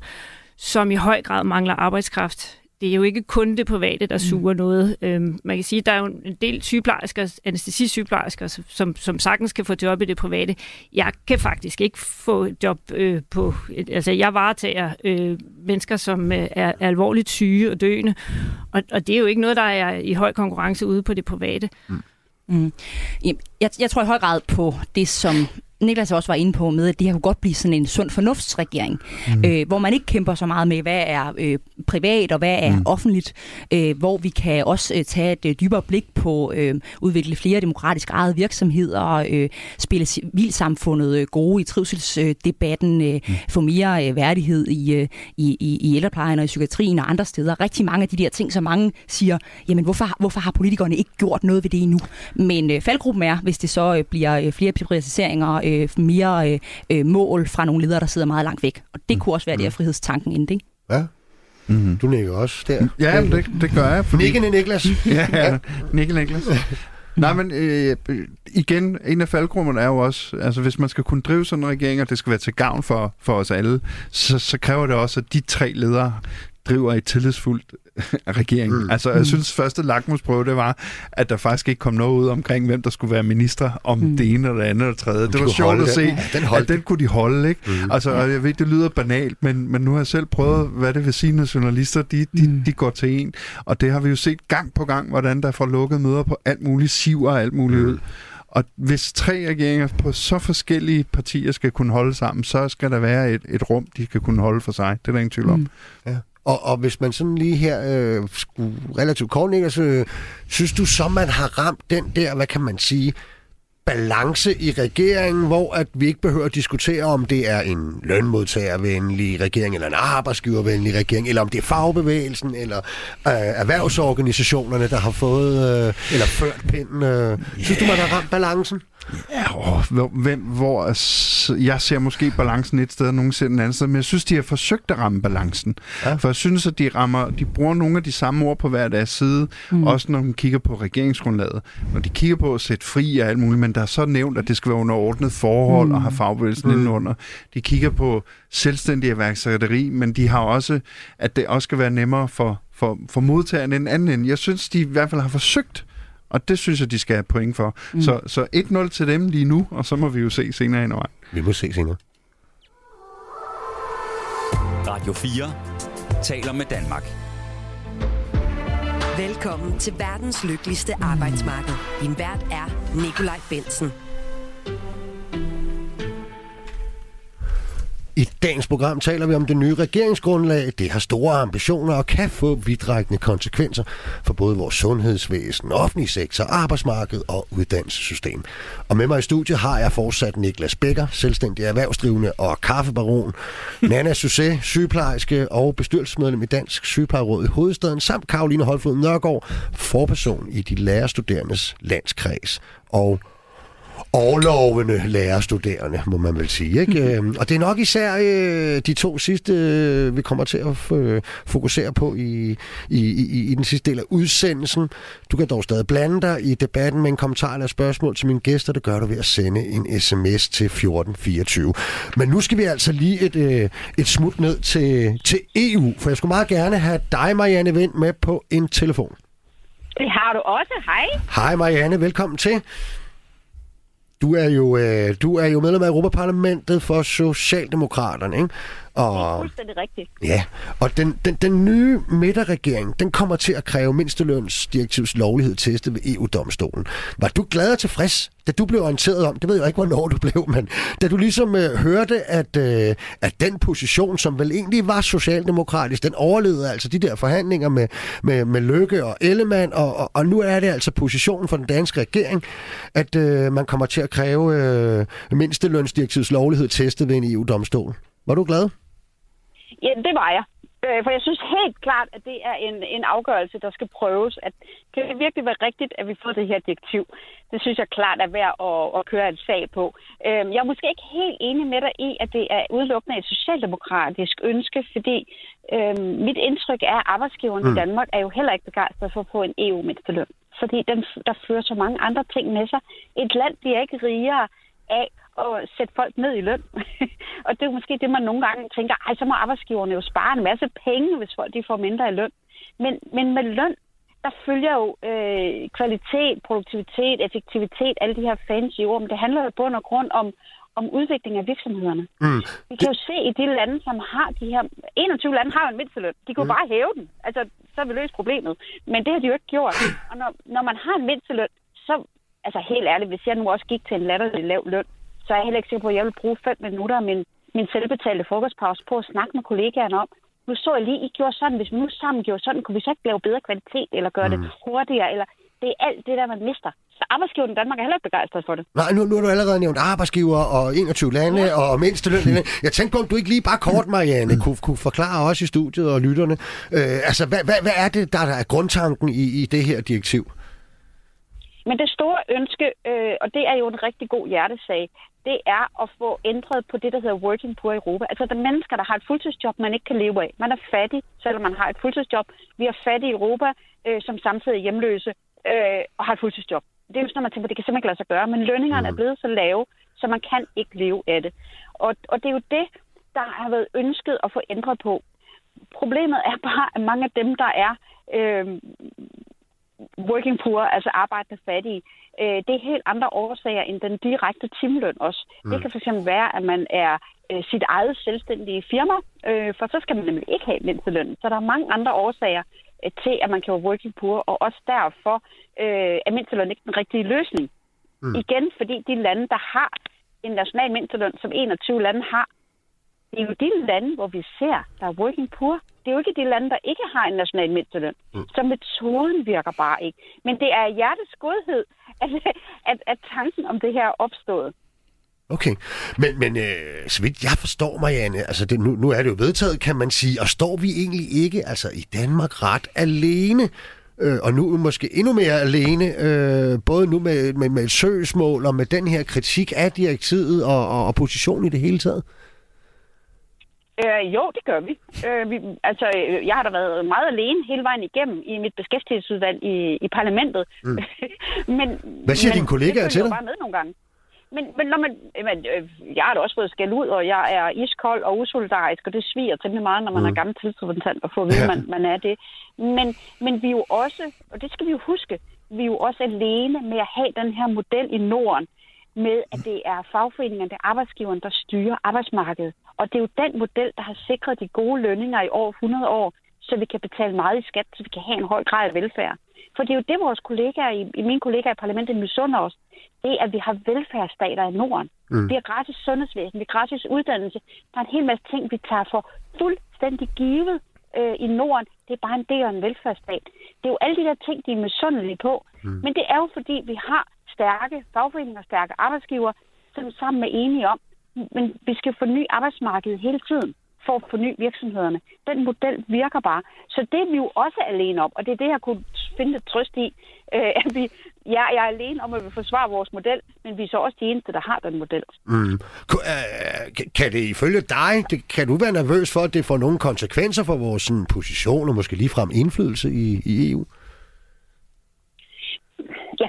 som i høj grad mangler arbejdskraft. Det er jo ikke kun det private, der mm. suger mm. noget. Øhm, man kan sige, at der er jo en del sygeplejersker, anestesisygeplejersker, som, som sagtens kan få job i det private. Jeg kan faktisk ikke få job øh, på... Altså, jeg varetager øh, mennesker, som øh, er, er alvorligt syge og døende, og, og det er jo ikke noget, der er i høj konkurrence ude på det private. Mm. Mm. Jeg, jeg tror i høj grad på det, som Niklas også var inde på med, at det her kunne godt blive sådan en sund fornuftsregering, mm. øh, hvor man ikke kæmper så meget med, hvad er øh, privat og hvad er mm. offentligt, øh, hvor vi kan også øh, tage et øh, dybere blik på øh, udvikle flere demokratisk ejede virksomheder, øh, spille civilsamfundet øh, gode i trivselsdebatten, øh, mm. få mere øh, værdighed i, øh, i, i, i ældreplejen og i psykiatrien og andre steder. Rigtig mange af de der ting, som mange siger, jamen hvorfor, hvorfor har politikerne ikke gjort noget ved det endnu? Men øh, faldgruppen er, hvis det så øh, bliver øh, flere privatiseringer, øh, mere øh, øh, mål fra nogle ledere, der sidder meget langt væk. Og det mm. kunne også være mm. det her frihedstanken inden, ikke? Ja. Mm-hmm. Du nikker også der. Ja, det, det gør jeg. Fordi... Nikkende Niklas. ja, ja. Nikke Niklas. Nej, men øh, igen, en af faldgrupperne er jo også, altså hvis man skal kunne drive sådan en regering, og det skal være til gavn for, for os alle, så, så kræver det også, at de tre ledere driver et tillidsfuldt regering. Mm. Altså, jeg mm. synes, første lakmusprøve, det var, at der faktisk ikke kom noget ud omkring, hvem der skulle være minister om mm. det ene, eller det andet, eller tredje. Det var sjovt at se, ja, den at den kunne de holde, ikke? Mm. Altså, jeg ved, det lyder banalt, men, men nu har jeg selv prøvet, hvad det vil sige, når journalister, de, de, mm. de går til en. Og det har vi jo set gang på gang, hvordan der får lukket møder på alt muligt, siver og alt muligt mm. ud. Og hvis tre regeringer på så forskellige partier skal kunne holde sammen, så skal der være et, et rum, de skal kunne holde for sig. Det er der ingen tvivl om. Mm. Ja. Og, og hvis man sådan lige her øh, skulle relativt kort, så øh, synes du så, man har ramt den der, hvad kan man sige, balance i regeringen, hvor at vi ikke behøver at diskutere, om det er en lønmodtagervenlig regering, eller en arbejdsgivervenlig regering, eller om det er fagbevægelsen, eller øh, erhvervsorganisationerne, der har fået, øh, eller ført pinden. Øh. Synes du, man har ramt balancen? Ja, åh, hvem, hvor jeg ser måske balancen et sted, og nogen ser den anden sted, men jeg synes, de har forsøgt at ramme balancen. Ja. For jeg synes, at de rammer, de bruger nogle af de samme ord på hver deres side, mm. også når de kigger på regeringsgrundlaget. Når de kigger på at sætte fri og alt muligt, men der er så nævnt, at det skal være under ordnet forhold mm. og have fagbevægelsen mm. indenunder. De kigger på selvstændig erhvervsætteri, men de har også, at det også skal være nemmere for, for, for modtagerne end anden. Jeg synes, de i hvert fald har forsøgt og det synes jeg, de skal have point for. Mm. Så, så 1-0 til dem lige nu, og så må vi jo se senere ind over. Vi må se senere. Radio 4 taler med Danmark. Velkommen til verdens lykkeligste arbejdsmarked. Din vært er Nikolaj Bensen. I dagens program taler vi om det nye regeringsgrundlag. Det har store ambitioner og kan få vidtrækkende konsekvenser for både vores sundhedsvæsen, offentlig sektor, arbejdsmarked og uddannelsessystem. Og med mig i studiet har jeg fortsat Niklas Becker, selvstændig erhvervsdrivende og kaffebaron, Nana Susse, sygeplejerske og bestyrelsesmedlem i Dansk Sygeplejeråd i hovedstaden, samt Karoline Holflod Nørgaard, forperson i de lærerstuderendes landskreds. Og overlovende lærerstuderende, må man vel sige. Ikke? Mm. Og det er nok især øh, de to sidste, øh, vi kommer til at øh, fokusere på i, i, i, i den sidste del af udsendelsen. Du kan dog stadig blande dig i debatten med en kommentar eller spørgsmål til mine gæster. Det gør du ved at sende en sms til 1424. Men nu skal vi altså lige et, øh, et smut ned til, til EU, for jeg skulle meget gerne have dig, Marianne Vind, med på en telefon. Det har du også. Hej. Hej Marianne, velkommen til. Du er jo, øh, du er jo medlem af Europaparlamentet for Socialdemokraterne, ikke? Og, det er fuldstændig rigtigt. Ja, og den, den, den nye midterregering, den kommer til at kræve mindstelønsdirektivs lovlighed testet ved EU-domstolen. Var du glad og tilfreds, da du blev orienteret om, det ved jeg ikke, hvornår du blev, men da du ligesom øh, hørte, at, øh, at den position, som vel egentlig var socialdemokratisk, den overlevede altså de der forhandlinger med, med, med Lykke og Ellemann, og, og, og nu er det altså positionen for den danske regering, at øh, man kommer til at kræve øh, mindstelønsdirektivs lovlighed testet ved en EU-domstol. Var du glad? Ja, det var jeg. Øh, for jeg synes helt klart, at det er en, en afgørelse, der skal prøves. At, kan det virkelig være rigtigt, at vi får det her direktiv? Det synes jeg klart er værd at, at køre en sag på. Øhm, jeg er måske ikke helt enig med dig i, at det er udelukkende et socialdemokratisk ønske, fordi øhm, mit indtryk er, at arbejdsgiverne mm. i Danmark er jo heller ikke begejstret for at få en EU-mindsteløn. Fordi den, der fører så mange andre ting med sig. Et land bliver ikke rigere af at sætte folk ned i løn. og det er måske det, man nogle gange tænker, ej, så må arbejdsgiverne jo spare en masse penge, hvis folk de får mindre i løn. Men, men med løn, der følger jo øh, kvalitet, produktivitet, effektivitet, alle de her fancy ord, men det handler jo bund og grund om, om udvikling af virksomhederne. Mm. Vi kan jo se i de lande, som har de her... 21 lande har jo en mindsteløn. De kunne mm. bare hæve den. Altså, så har vi løst problemet. Men det har de jo ikke gjort. Og når, når man har en mindsteløn, så... Altså helt ærligt, hvis jeg nu også gik til en latterlig lav løn, så er jeg heller ikke sikker på, at jeg vil bruge fem minutter af min, min selvbetalte frokostpause på at snakke med kollegaerne om, nu så jeg lige, I gjorde sådan, hvis vi nu sammen gjorde sådan, kunne vi så ikke lave bedre kvalitet, eller gøre mm. det hurtigere, eller det er alt det der, man mister. Så arbejdsgiveren i Danmark er heller ikke begejstret for det. Nej, nu, nu har du allerede nævnt arbejdsgiver og 21 lande ja. og mindsteløn. Jeg tænkte på, om du ikke lige bare kort, Marianne, kunne, kunne forklare os i studiet og lytterne. Øh, altså, hvad, hvad, hvad er det, der er grundtanken i, i det her direktiv? Men det store ønske, øh, og det er jo en rigtig god hjertesag, det er at få ændret på det, der hedder working poor i Europa. Altså der er mennesker, der har et fuldtidsjob, man ikke kan leve af. Man er fattig, selvom man har et fuldtidsjob. Vi er fattige i Europa, øh, som samtidig er hjemløse øh, og har et fuldtidsjob. Det er jo sådan, man tænker, det kan simpelthen ikke lade sig gøre, men lønningerne mm. er blevet så lave, så man kan ikke leve af det. Og, og det er jo det, der har været ønsket at få ændret på. Problemet er bare, at mange af dem, der er øh, working poor, altså arbejdende fattige, øh, det er helt andre årsager end den direkte timeløn også. Mm. Det kan fx være, at man er øh, sit eget selvstændige firma, øh, for så skal man nemlig ikke have mindsteløn. Så der er mange andre årsager øh, til, at man kan være working poor, og også derfor øh, er mindsteløn ikke den rigtige løsning. Mm. Igen, fordi de lande, der har en national mindsteløn, som 21 lande har, det er jo de lande, hvor vi ser, der er working poor. Det er jo ikke de lande, der ikke har en national mindsteløn. Mm. Så metoden virker bare ikke. Men det er hjertets godhed, at, at, at tanken om det her er opstået. Okay, men, men øh, så vidt jeg forstår, Marianne, altså det, nu, nu er det jo vedtaget, kan man sige, og står vi egentlig ikke altså i Danmark ret alene øh, og nu måske endnu mere alene, øh, både nu med, med, med et søgsmål og med den her kritik af direktivet og, og, og position i det hele taget? Øh, jo, det gør vi. Øh, vi. Altså, øh, jeg har da været meget alene hele vejen igennem i mit beskæftigelsesudvalg i, i parlamentet. Mm. men, Hvad siger men, dine kollegaer til dig? bare med nogle gange. Men, men, når man, men øh, jeg har da også fået skæld ud, og jeg er iskold og usolidarisk, og det sviger temmelig meget, når man mm. er gammel tilsrepræsentant og får at vide, ja. man, man er det. Men, men vi er jo også, og det skal vi jo huske, vi er jo også alene med at have den her model i Norden, med at det er fagforeningerne, det er arbejdsgiveren, der styrer arbejdsmarkedet. Og det er jo den model, der har sikret de gode lønninger i over 100 år, så vi kan betale meget i skat, så vi kan have en høj grad af velfærd. For det er jo det, vores kollegaer, i, i mine kollegaer i parlamentet misunder os. Det er, at vi har velfærdsstater i Norden. Mm. Vi har gratis sundhedsvæsen, vi har gratis uddannelse. Der er en hel masse ting, vi tager for fuldstændig givet øh, i Norden. Det er bare en del af en velfærdsstat. Det er jo alle de der ting, de er misundelige på. Mm. Men det er jo fordi, vi har stærke fagforeninger, stærke arbejdsgiver, som sammen er enige om, men vi skal forny arbejdsmarkedet hele tiden for at forny virksomhederne. Den model virker bare. Så det er vi jo også alene om, og det er det, jeg kunne finde et trøst i. Øh, at vi, ja, jeg er alene om at vi forsvare vores model, men vi er så også de eneste, der har den model. Mm. Øh, kan det ifølge dig, det, kan du være nervøs for, at det får nogle konsekvenser for vores sådan, position og måske ligefrem indflydelse i, i EU?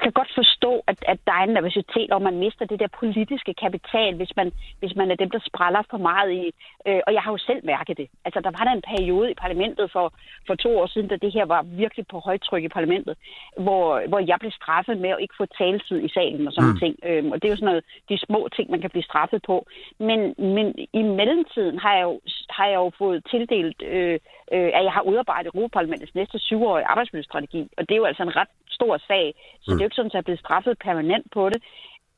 Jeg kan godt forstå, at, at der er en nervøsitet, og man mister det der politiske kapital, hvis man, hvis man er dem, der spræller for meget i. Øh, og jeg har jo selv mærket det. Altså, der var der en periode i parlamentet for, for to år siden, da det her var virkelig på højtryk i parlamentet, hvor, hvor jeg blev straffet med at ikke få taletid i salen og sådan mm. ting. Øh, og det er jo sådan noget, de små ting, man kan blive straffet på. Men, men i mellemtiden har jeg jo, har jeg jo fået tildelt, øh, øh, at jeg har udarbejdet Europaparlamentets næste syvårige arbejdsmiljøstrategi. Og det er jo altså en ret stor sag. Så mm. det er jo ikke sådan, at jeg er blevet straffet permanent på det.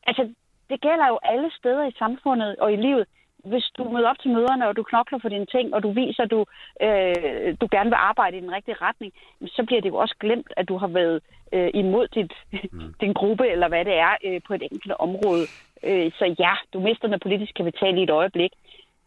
Altså, det gælder jo alle steder i samfundet og i livet. Hvis du møder op til møderne, og du knokler for dine ting, og du viser, at du, øh, du gerne vil arbejde i den rigtige retning, så bliver det jo også glemt, at du har været øh, imod dit, mm. din gruppe, eller hvad det er, øh, på et enkelt område. Øh, så ja, du mister den politiske kapital i et øjeblik.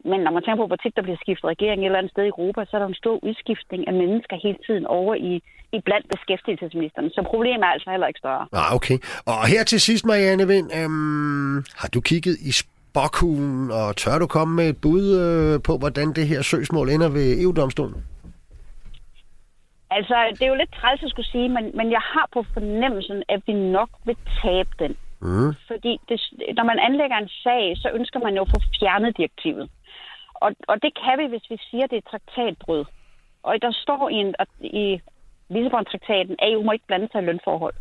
Men når man tænker på, hvor tit der bliver skiftet regering et eller andet sted i Europa, så er der en stor udskiftning af mennesker hele tiden over i, i blandt beskæftigelsesministerne. Så problemet er altså heller ikke større. Ah, okay. Og her til sidst, Marianne Vind, øhm, har du kigget i spokhulen, og tør du komme med et bud øh, på, hvordan det her søgsmål ender ved EU-domstolen? Altså, det er jo lidt træls at skulle sige, men, men jeg har på fornemmelsen, at vi nok vil tabe den. Mm. Fordi det, når man anlægger en sag, så ønsker man jo at få fjernet direktivet. Og, og det kan vi, hvis vi siger, at det er traktatbrud. Og der står i, en, i Lissabon-traktaten, at EU må ikke blande sig i lønforhold.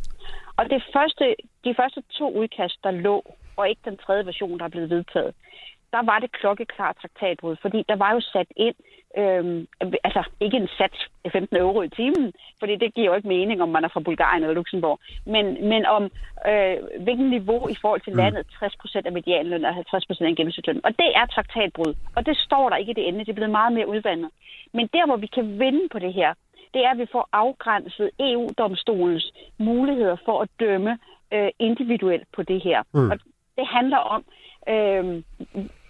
Og det første, de første to udkast, der lå, og ikke den tredje version, der er blevet vedtaget, der var det klokkeklart traktatbrud, fordi der var jo sat ind, øhm, altså ikke en sats af 15 euro i timen, fordi det giver jo ikke mening, om man er fra Bulgarien eller Luxembourg, men, men om øh, hvilken niveau i forhold til mm. landet, 60% af medianløn og 50% af gennemsnitsløn. Og det er traktatbrud, og det står der ikke i det ende, det er blevet meget mere udvandet. Men der, hvor vi kan vinde på det her, det er, at vi får afgrænset EU-domstolens muligheder for at dømme øh, individuelt på det her. Mm. Og det handler om, øh,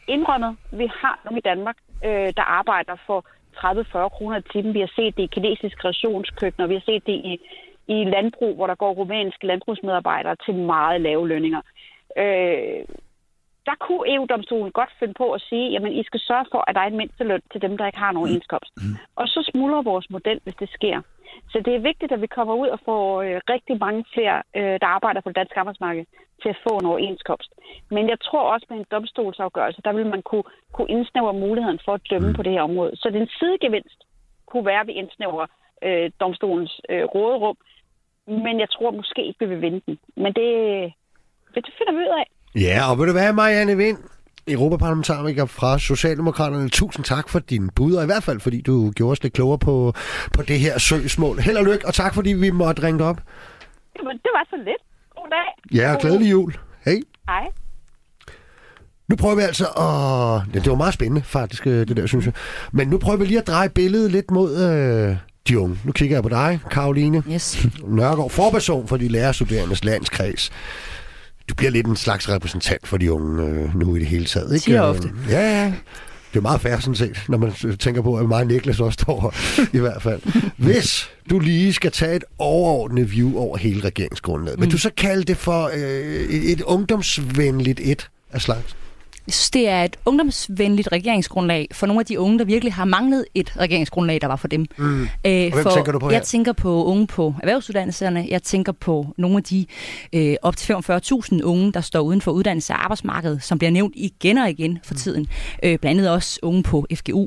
indrømmet, vi har nogle i Danmark, øh, der arbejder for 30-40 kroner i timen. Vi har set det i kinesiske rationskøkkener, vi har set det i, i landbrug, hvor der går rumænske landbrugsmedarbejdere til meget lave lønninger. Øh, der kunne EU-domstolen godt finde på at sige, jamen I skal sørge for, at der er en mindsteløn til dem, der ikke har nogen indkomst. Mm. Og så smuldrer vores model, hvis det sker. Så det er vigtigt, at vi kommer ud og får øh, rigtig mange flere, øh, der arbejder på det danske arbejdsmarked, til at få en overenskomst. Men jeg tror også, med en domstolsafgørelse, der vil man kunne, kunne indsnævre muligheden for at dømme mm. på det her område. Så den sidegevinst kunne være, at vi indsnævrer øh, domstolens øh, råderum. Men jeg tror måske ikke, vi vil vinde den. Men det, det finder vi ud af. Ja, og vil du være, Marianne Vind? Europaparlamentariker fra Socialdemokraterne. Tusind tak for din bud, og i hvert fald fordi du gjorde os lidt klogere på, på det her søgsmål. Held og lykke, og tak fordi vi måtte ringe op. Jamen, det var så lidt. God dag. Ja, og glædelig jul. Hej. Hej. Nu prøver vi altså at... Ja, det var meget spændende, faktisk, øh, det der, synes jeg. Men nu prøver vi lige at dreje billedet lidt mod øh, de unge. Nu kigger jeg på dig, Karoline. Yes. Nørgaard, forperson for de lærerstuderendes landskreds du bliver lidt en slags repræsentant for de unge øh, nu i det hele taget. Ikke? Siger ofte. Ja, ja. Det er meget færre sådan set, når man tænker på, at mig og Niklas også står her, i hvert fald. Hvis du lige skal tage et overordnet view over hele regeringsgrundlaget, mm. vil du så kalde det for øh, et, et ungdomsvenligt et af slags? Jeg synes, det er et ungdomsvenligt regeringsgrundlag for nogle af de unge, der virkelig har manglet et regeringsgrundlag, der var for dem. Mm. Hvem for, tænker du på her? Jeg tænker på unge på erhvervsuddannelserne. Jeg tænker på nogle af de øh, op til 45.000 unge, der står uden for uddannelse og arbejdsmarkedet, som bliver nævnt igen og igen for mm. tiden. Øh, blandt andet også unge på FGU.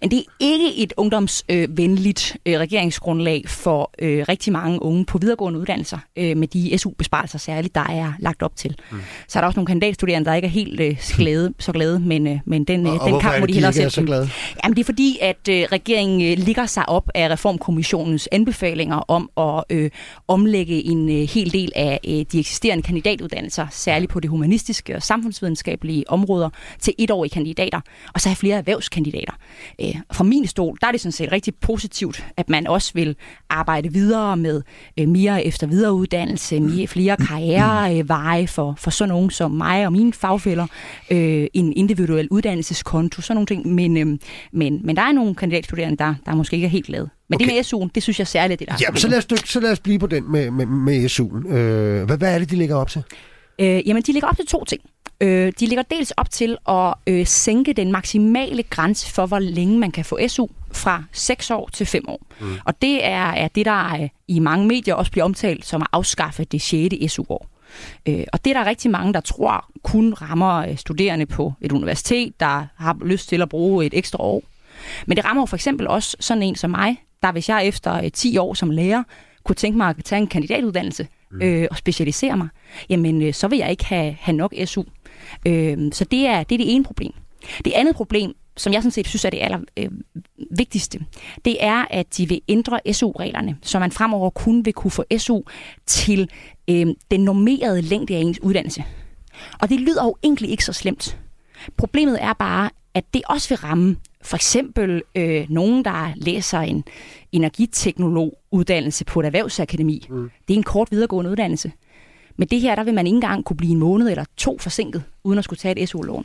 Men det er ikke et ungdomsvenligt øh, regeringsgrundlag for øh, rigtig mange unge på videregående uddannelser, øh, med de SU-besparelser særligt, der er lagt op til. Mm. Så er der også nogle kandidatstuderende, der ikke er helt øh, glade, så glade, men, øh, men den, og, øh, den kamp må de hellere sætte. så glade? Jamen det er fordi, at øh, regeringen øh, ligger sig op af Reformkommissionens anbefalinger om at øh, omlægge en øh, hel del af øh, de eksisterende kandidatuddannelser, særligt på det humanistiske og samfundsvidenskabelige områder, til etårige kandidater, og så have flere erhvervskandidater. Øh, fra min stol, der er det sådan set rigtig positivt, at man også vil arbejde videre med øh, mere efter videreuddannelse, mere, flere karriereveje for, for sådan nogen som mig og mine fagfælder, øh, en individuel uddannelseskonto, sådan nogle ting. Men, øh, men, men der er nogle kandidatstuderende, der, der måske ikke er helt glade. Men okay. det med SU'en, det synes jeg særligt, det der Jamen, så lad, os, så lad os blive på den med, med, med SU'en. Øh, hvad, hvad er det, de lægger op til? Øh, jamen, de lægger op til to ting. Øh, de ligger dels op til at øh, sænke den maksimale grænse for, hvor længe man kan få SU fra 6 år til 5 år. Mm. Og det er, er det, der er, i mange medier også bliver omtalt som at afskaffe det 6. SU-år. Øh, og det er der rigtig mange, der tror kun rammer øh, studerende på et universitet, der har lyst til at bruge et ekstra år. Men det rammer jo for eksempel også sådan en som mig, der hvis jeg efter 10 øh, år som lærer kunne tænke mig at tage en kandidatuddannelse mm. øh, og specialisere mig, jamen øh, så vil jeg ikke have, have nok SU. Øh, så det er, det er det ene problem. Det andet problem, som jeg sådan set synes er det aller øh, vigtigste, det er, at de vil ændre SU-reglerne, så man fremover kun vil kunne få SU til øh, den normerede længde af ens uddannelse. Og det lyder jo egentlig ikke så slemt. Problemet er bare, at det også vil ramme for eksempel øh, nogen, der læser en energiteknologuddannelse på et erhvervsakademi. Mm. Det er en kort videregående uddannelse. Men det her, der vil man ikke engang kunne blive en måned eller to forsinket, uden at skulle tage et SU-lån.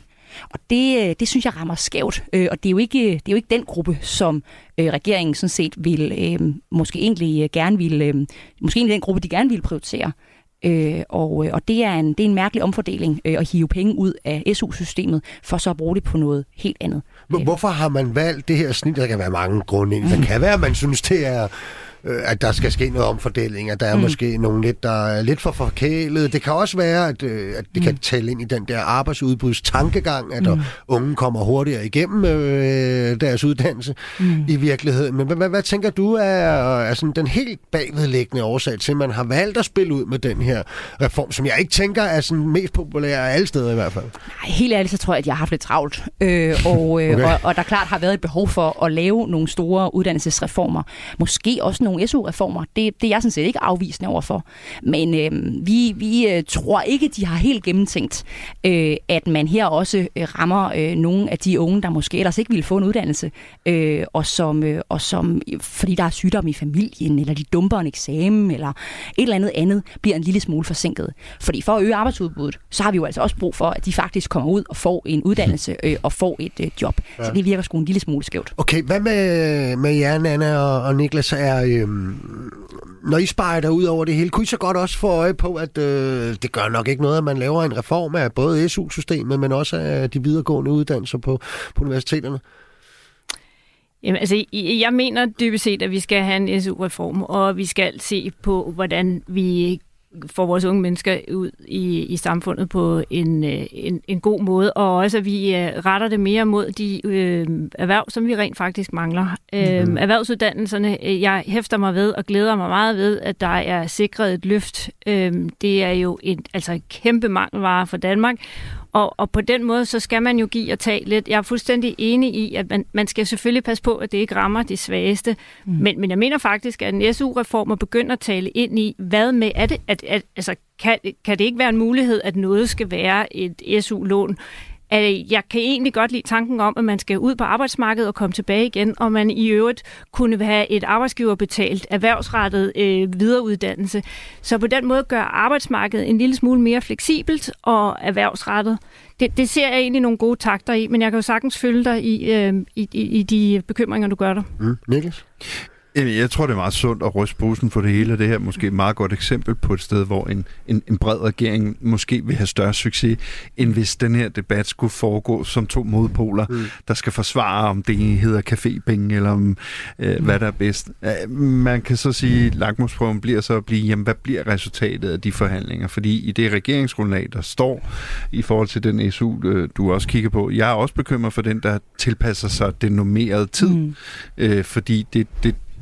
Og det, øh, det synes jeg rammer skævt, øh, og det er jo ikke, det er jo ikke den gruppe, som øh, regeringen sådan set vil, måske egentlig gerne vil, måske egentlig den gruppe, de gerne vil prioritere. Øh, og, og det, er en, det er en mærkelig omfordeling øh, at hive penge ud af SU-systemet, for så at bruge det på noget helt andet. Hvorfor har man valgt det her snit? Der kan være mange grunde. Der kan være, at man synes, det er øh, at der skal ske noget omfordeling, at der er mm. måske nogle lidt, der er lidt for forkælet. Det kan også være, at, øh, at det mm. kan tælle ind i den der arbejdsudbuds tankegang, at mm. unge kommer hurtigere igennem øh, deres uddannelse mm. i virkeligheden. Men hvad, hvad tænker du er, er sådan den helt bagvedliggende årsag til, at man har valgt at spille ud med den her reform, som jeg ikke tænker er sådan mest populær alle steder i hvert fald? Nej, helt ærligt så tror jeg, at jeg har haft lidt travlt. Øh, og, øh, okay. og, og der klart har været et behov for at lave nogle store uddannelsesreformer. Måske også nogle SU-reformer. Det, det er jeg sådan set ikke afvisende overfor. Men øh, vi, vi øh, tror ikke, de har helt gennemtænkt, øh, at man her også øh, rammer øh, nogle af de unge, der måske ellers ikke ville få en uddannelse, øh, og, som, øh, og som, fordi der er sygdom i familien, eller de dumper en eksamen, eller et eller andet andet, bliver en lille smule forsinket. Fordi for at øge arbejdsudbuddet, så har vi jo altså også brug for, at de faktisk kommer ud og får en uddannelse øh, og får et øh, job. Ja. Så det virker sgu en lille smule skævt. Okay, hvad med, med jer, Anna og, og Niklas? Er, øhm, når I spejder ud over det hele, kunne I så godt også få øje på, at øh, det gør nok ikke noget, at man laver en reform af både SU-systemet, men også af de videregående uddannelser på, på universiteterne? Jamen, altså, jeg mener dybest set, at vi skal have en SU-reform, og vi skal se på, hvordan vi får vores unge mennesker ud i, i samfundet på en, øh, en, en god måde, og også at vi øh, retter det mere mod de øh, erhverv, som vi rent faktisk mangler. Mm-hmm. Øh, erhvervsuddannelserne, jeg hæfter mig ved og glæder mig meget ved, at der er sikret et løft. Øh, det er jo et, altså et kæmpe mangelvare for Danmark, og, og på den måde, så skal man jo give og tage lidt. Jeg er fuldstændig enig i, at man, man skal selvfølgelig passe på, at det ikke rammer de svageste. Mm. Men, men jeg mener faktisk, at en SU-reform må begynde at tale ind i, hvad med, er det, at, at, altså, kan, kan det ikke være en mulighed, at noget skal være et SU-lån? At øh, jeg kan egentlig godt lide tanken om, at man skal ud på arbejdsmarkedet og komme tilbage igen, og man i øvrigt kunne have et arbejdsgiverbetalt, erhvervsrettet øh, videreuddannelse. Så på den måde gør arbejdsmarkedet en lille smule mere fleksibelt og erhvervsrettet. Det, det ser jeg egentlig nogle gode takter i, men jeg kan jo sagtens følge dig i, øh, i, i, i de bekymringer, du gør dig. Mm, Niklas? Jeg tror, det er meget sundt at ryste bussen for det hele. Det her er måske et meget godt eksempel på et sted, hvor en, en, en bred regering måske vil have større succes, end hvis den her debat skulle foregå som to modpoler, mm. der skal forsvare, om det hedder cafépenge, eller om, øh, mm. hvad der er bedst. Man kan så sige, at lakmusprøven bliver så at blive, jamen, hvad bliver resultatet af de forhandlinger? Fordi i det regeringsgrundlag, der står i forhold til den SU, øh, du også kigger på, jeg er også bekymret for den, der tilpasser sig den normerede tid, mm. øh, fordi det, det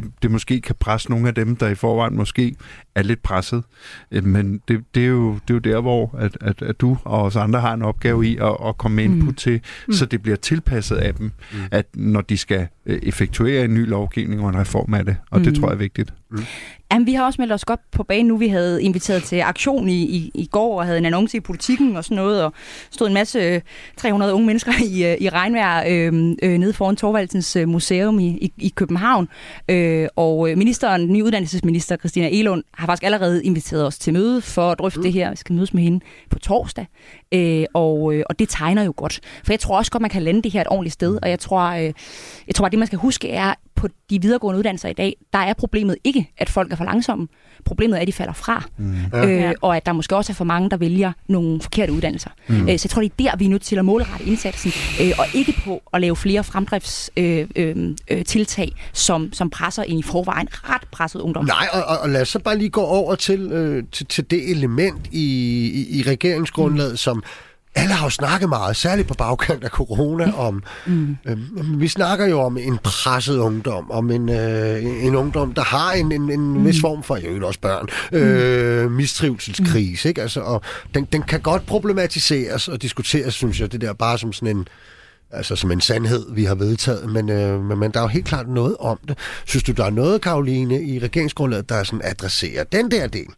det, det måske kan presse nogle af dem, der i forvejen måske er lidt presset. Øh, men det, det, er, jo, det er jo der, hvor at, at, at du og os andre har en opgave i at, at komme med input mm. til, mm. så det bliver tilpasset af dem, mm. at når de skal øh, effektuere en ny lovgivning og en reform af det. Og mm. det tror jeg er vigtigt. Mm. Jamen, vi har også meldt os godt på banen nu. Vi havde inviteret til aktion i, i, i går og havde en annonce i politikken og sådan noget, og stod en masse 300 unge mennesker i, i regnvejr øh, øh, nede foran Torvaldsens øh, Museum i, i, i København. Øh, og ministeren, den nye uddannelsesminister, Christina Elund, har faktisk allerede inviteret os til møde for at drøfte mm. det her. Vi skal mødes med hende på torsdag. Øh, og, øh, og det tegner jo godt. For jeg tror også godt, man kan lande det her et ordentligt sted, og jeg tror, øh, jeg tror at det, man skal huske, er, på de videregående uddannelser i dag, der er problemet ikke, at folk er for langsomme. Problemet er, at de falder fra. Mm. Øh, og at der måske også er for mange, der vælger nogle forkerte uddannelser. Mm. Øh, så jeg tror, det er der, vi er nødt til at målrette indsatsen, øh, og ikke på at lave flere fremdriftstiltag, øh, øh, tiltag, som, som presser ind i forvejen ret presset ungdom. Nej, og, og, og lad os så bare lige gå over til, øh, til, til det element i, i, i regeringsgrundlaget, mm. som alle har jo snakket meget, særligt på bagkant af corona, om, mm. øh, vi snakker jo om en presset ungdom, om en, øh, en ungdom, der har en, en, en mm. vis form for, jo også børn, øh, mistrivselskrise, mm. ikke? Altså, og den, den kan godt problematiseres og diskuteres, synes jeg, det der bare som sådan en, altså som en sandhed, vi har vedtaget, men, øh, men, men der er jo helt klart noget om det. Synes du, der er noget, Karoline, i regeringsgrundlaget, der sådan adresserer den der del?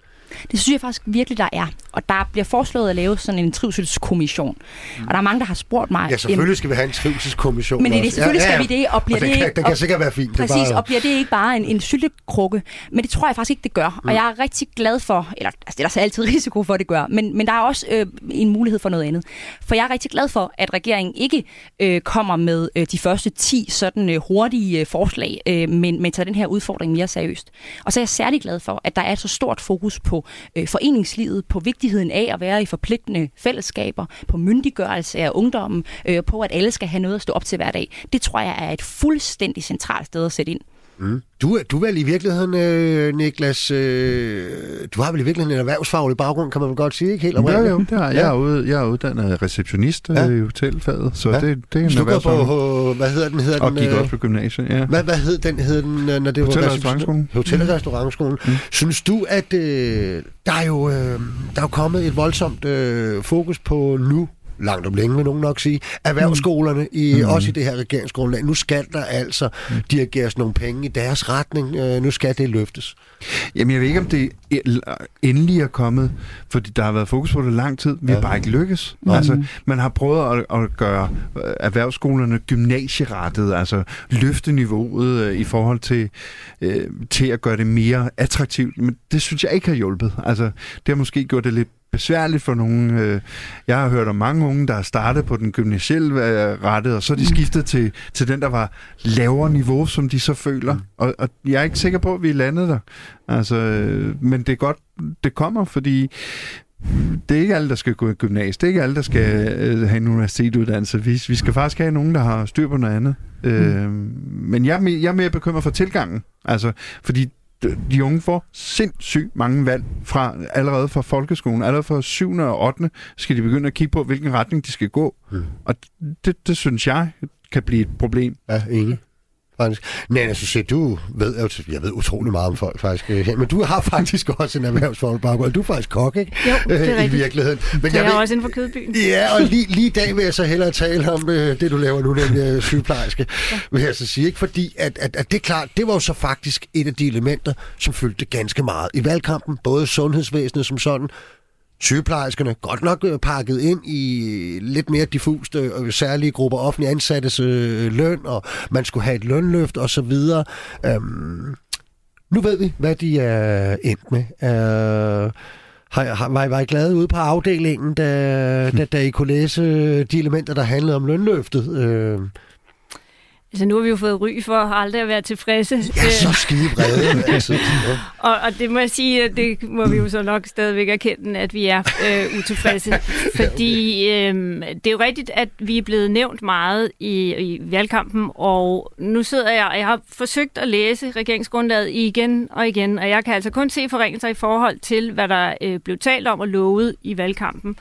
Det synes jeg faktisk virkelig, der er. Og der bliver foreslået at lave sådan en trivselskommission. Mm. Og der er mange, der har spurgt mig... Ja, selvfølgelig skal vi have en trivselskommission Men det, det, selvfølgelig ja, ja. skal vi det, og bliver og det ikke... Kan, den kan sikkert være fint. Præcis, bare... og bliver det ikke bare en, en syltekrukke? Men det tror jeg faktisk ikke, det gør. Mm. Og jeg er rigtig glad for... Eller, altså, det er der så altid risiko for, at det gør. Men, men der er også øh, en mulighed for noget andet. For jeg er rigtig glad for, at regeringen ikke øh, kommer med øh, de første 10 sådan øh, hurtige øh, forslag, øh, men, men tager den her udfordring mere seriøst. Og så er jeg særlig glad for, at der er så stort fokus på øh, foreningslivet, på vigtigheden af at være i forpligtende fællesskaber, på myndiggørelse af ungdommen, øh, på at alle skal have noget at stå op til hver dag. Det tror jeg er et fuldstændig centralt sted at sætte ind. Mm. Du, du er vel i virkeligheden, øh, Niklas, øh, du har vel i virkeligheden en erhvervsfaglig baggrund, kan man vel godt sige, ikke helt Ja, jo, det har, jeg. Jeg, er ude, jeg er uddannet receptionist ja. i hotelfaget, så ja. det, det er en Så du går på, hvad hedder den? Hedder og den, gik øh, også på gymnasiet, ja. Hvad, hvad hed den, hed den, øh, når det Hotel- var restaurantskolen. Hotel- og restaurantskolen. Mm. Synes du, at øh, der, er jo, øh, der er jo kommet et voldsomt øh, fokus på nu, langt om længe vil nogen nok sige, erhvervsskolerne, i, mm. også i det her regeringsgrundlag. Nu skal der altså mm. dirigeres nogle penge i deres retning. Øh, nu skal det løftes. Jamen, jeg ved ikke, om det endelig er kommet, fordi der har været fokus på det lang tid. Vi har bare ikke lykkes. Nej. Altså, man har prøvet at, at gøre øh, erhvervsskolerne gymnasierettet, altså løfte niveauet øh, i forhold til, øh, til at gøre det mere attraktivt. Men det synes jeg ikke har hjulpet. Altså, det har måske gjort det lidt besværligt for nogen. Øh, jeg har hørt om mange unge, der har startet på den gymnasielle øh, rettet, og så er de skiftet til, til den, der var lavere niveau, som de så føler. Mm. Og, og jeg er ikke sikker på, at vi er landet der. Altså, øh, men det er godt, det kommer, fordi det er ikke alle, der skal gå i gymnasiet. Det er ikke alle, der skal øh, have en universitetsuddannelse. Vi, vi skal faktisk have nogen, der har styr på noget andet. Mm. Øh, men jeg jeg er mere bekymret for tilgangen. Altså, fordi de- unge får sindssygt mange valg fra allerede fra folkeskolen. Allerede fra 7. og 8. skal de begynde at kigge på, hvilken retning de skal gå. Mm. Og det, det synes jeg kan blive et problem. Ja, enig. Faktisk. Nana, så se, du ved, jeg jeg ved utrolig meget om folk faktisk, øh, men du har faktisk også en erhvervsfaglig baggrund. Du er faktisk kok, ikke? Jo, det er Øh, I rigtigt. virkeligheden. Men Så jeg er ved- også inden for kødbyen. Ja, og lige, lige i dag vil jeg så hellere tale om øh, det, du laver nu, øh, sygeplejerske, ja. vil jeg så sige. Ikke? Fordi at, at, at det er klart, det var jo så faktisk et af de elementer, som fyldte ganske meget i valgkampen. Både sundhedsvæsenet som sådan, sygeplejerskerne, godt nok øh, pakket ind i øh, lidt mere diffust øh, særlige grupper offentlig ansattes øh, løn, og man skulle have et lønløft osv. Øhm, nu ved vi, hvad de er endt med. Øh, har, har, var, I, var I glade ude på afdelingen, da, da, da I kunne læse de elementer, der handlede om lønløftet? Øh, Altså, nu har vi jo fået ry for aldrig at være tilfredse. er så skide altså. Ja. Og, og det må jeg sige, at det må vi jo så nok stadigvæk erkende, at vi er øh, utilfredse. Fordi øh, det er jo rigtigt, at vi er blevet nævnt meget i, i valgkampen, og nu sidder jeg, og jeg har forsøgt at læse regeringsgrundlaget igen og igen, og jeg kan altså kun se forringelser i forhold til, hvad der øh, blev talt om og lovet i valgkampen.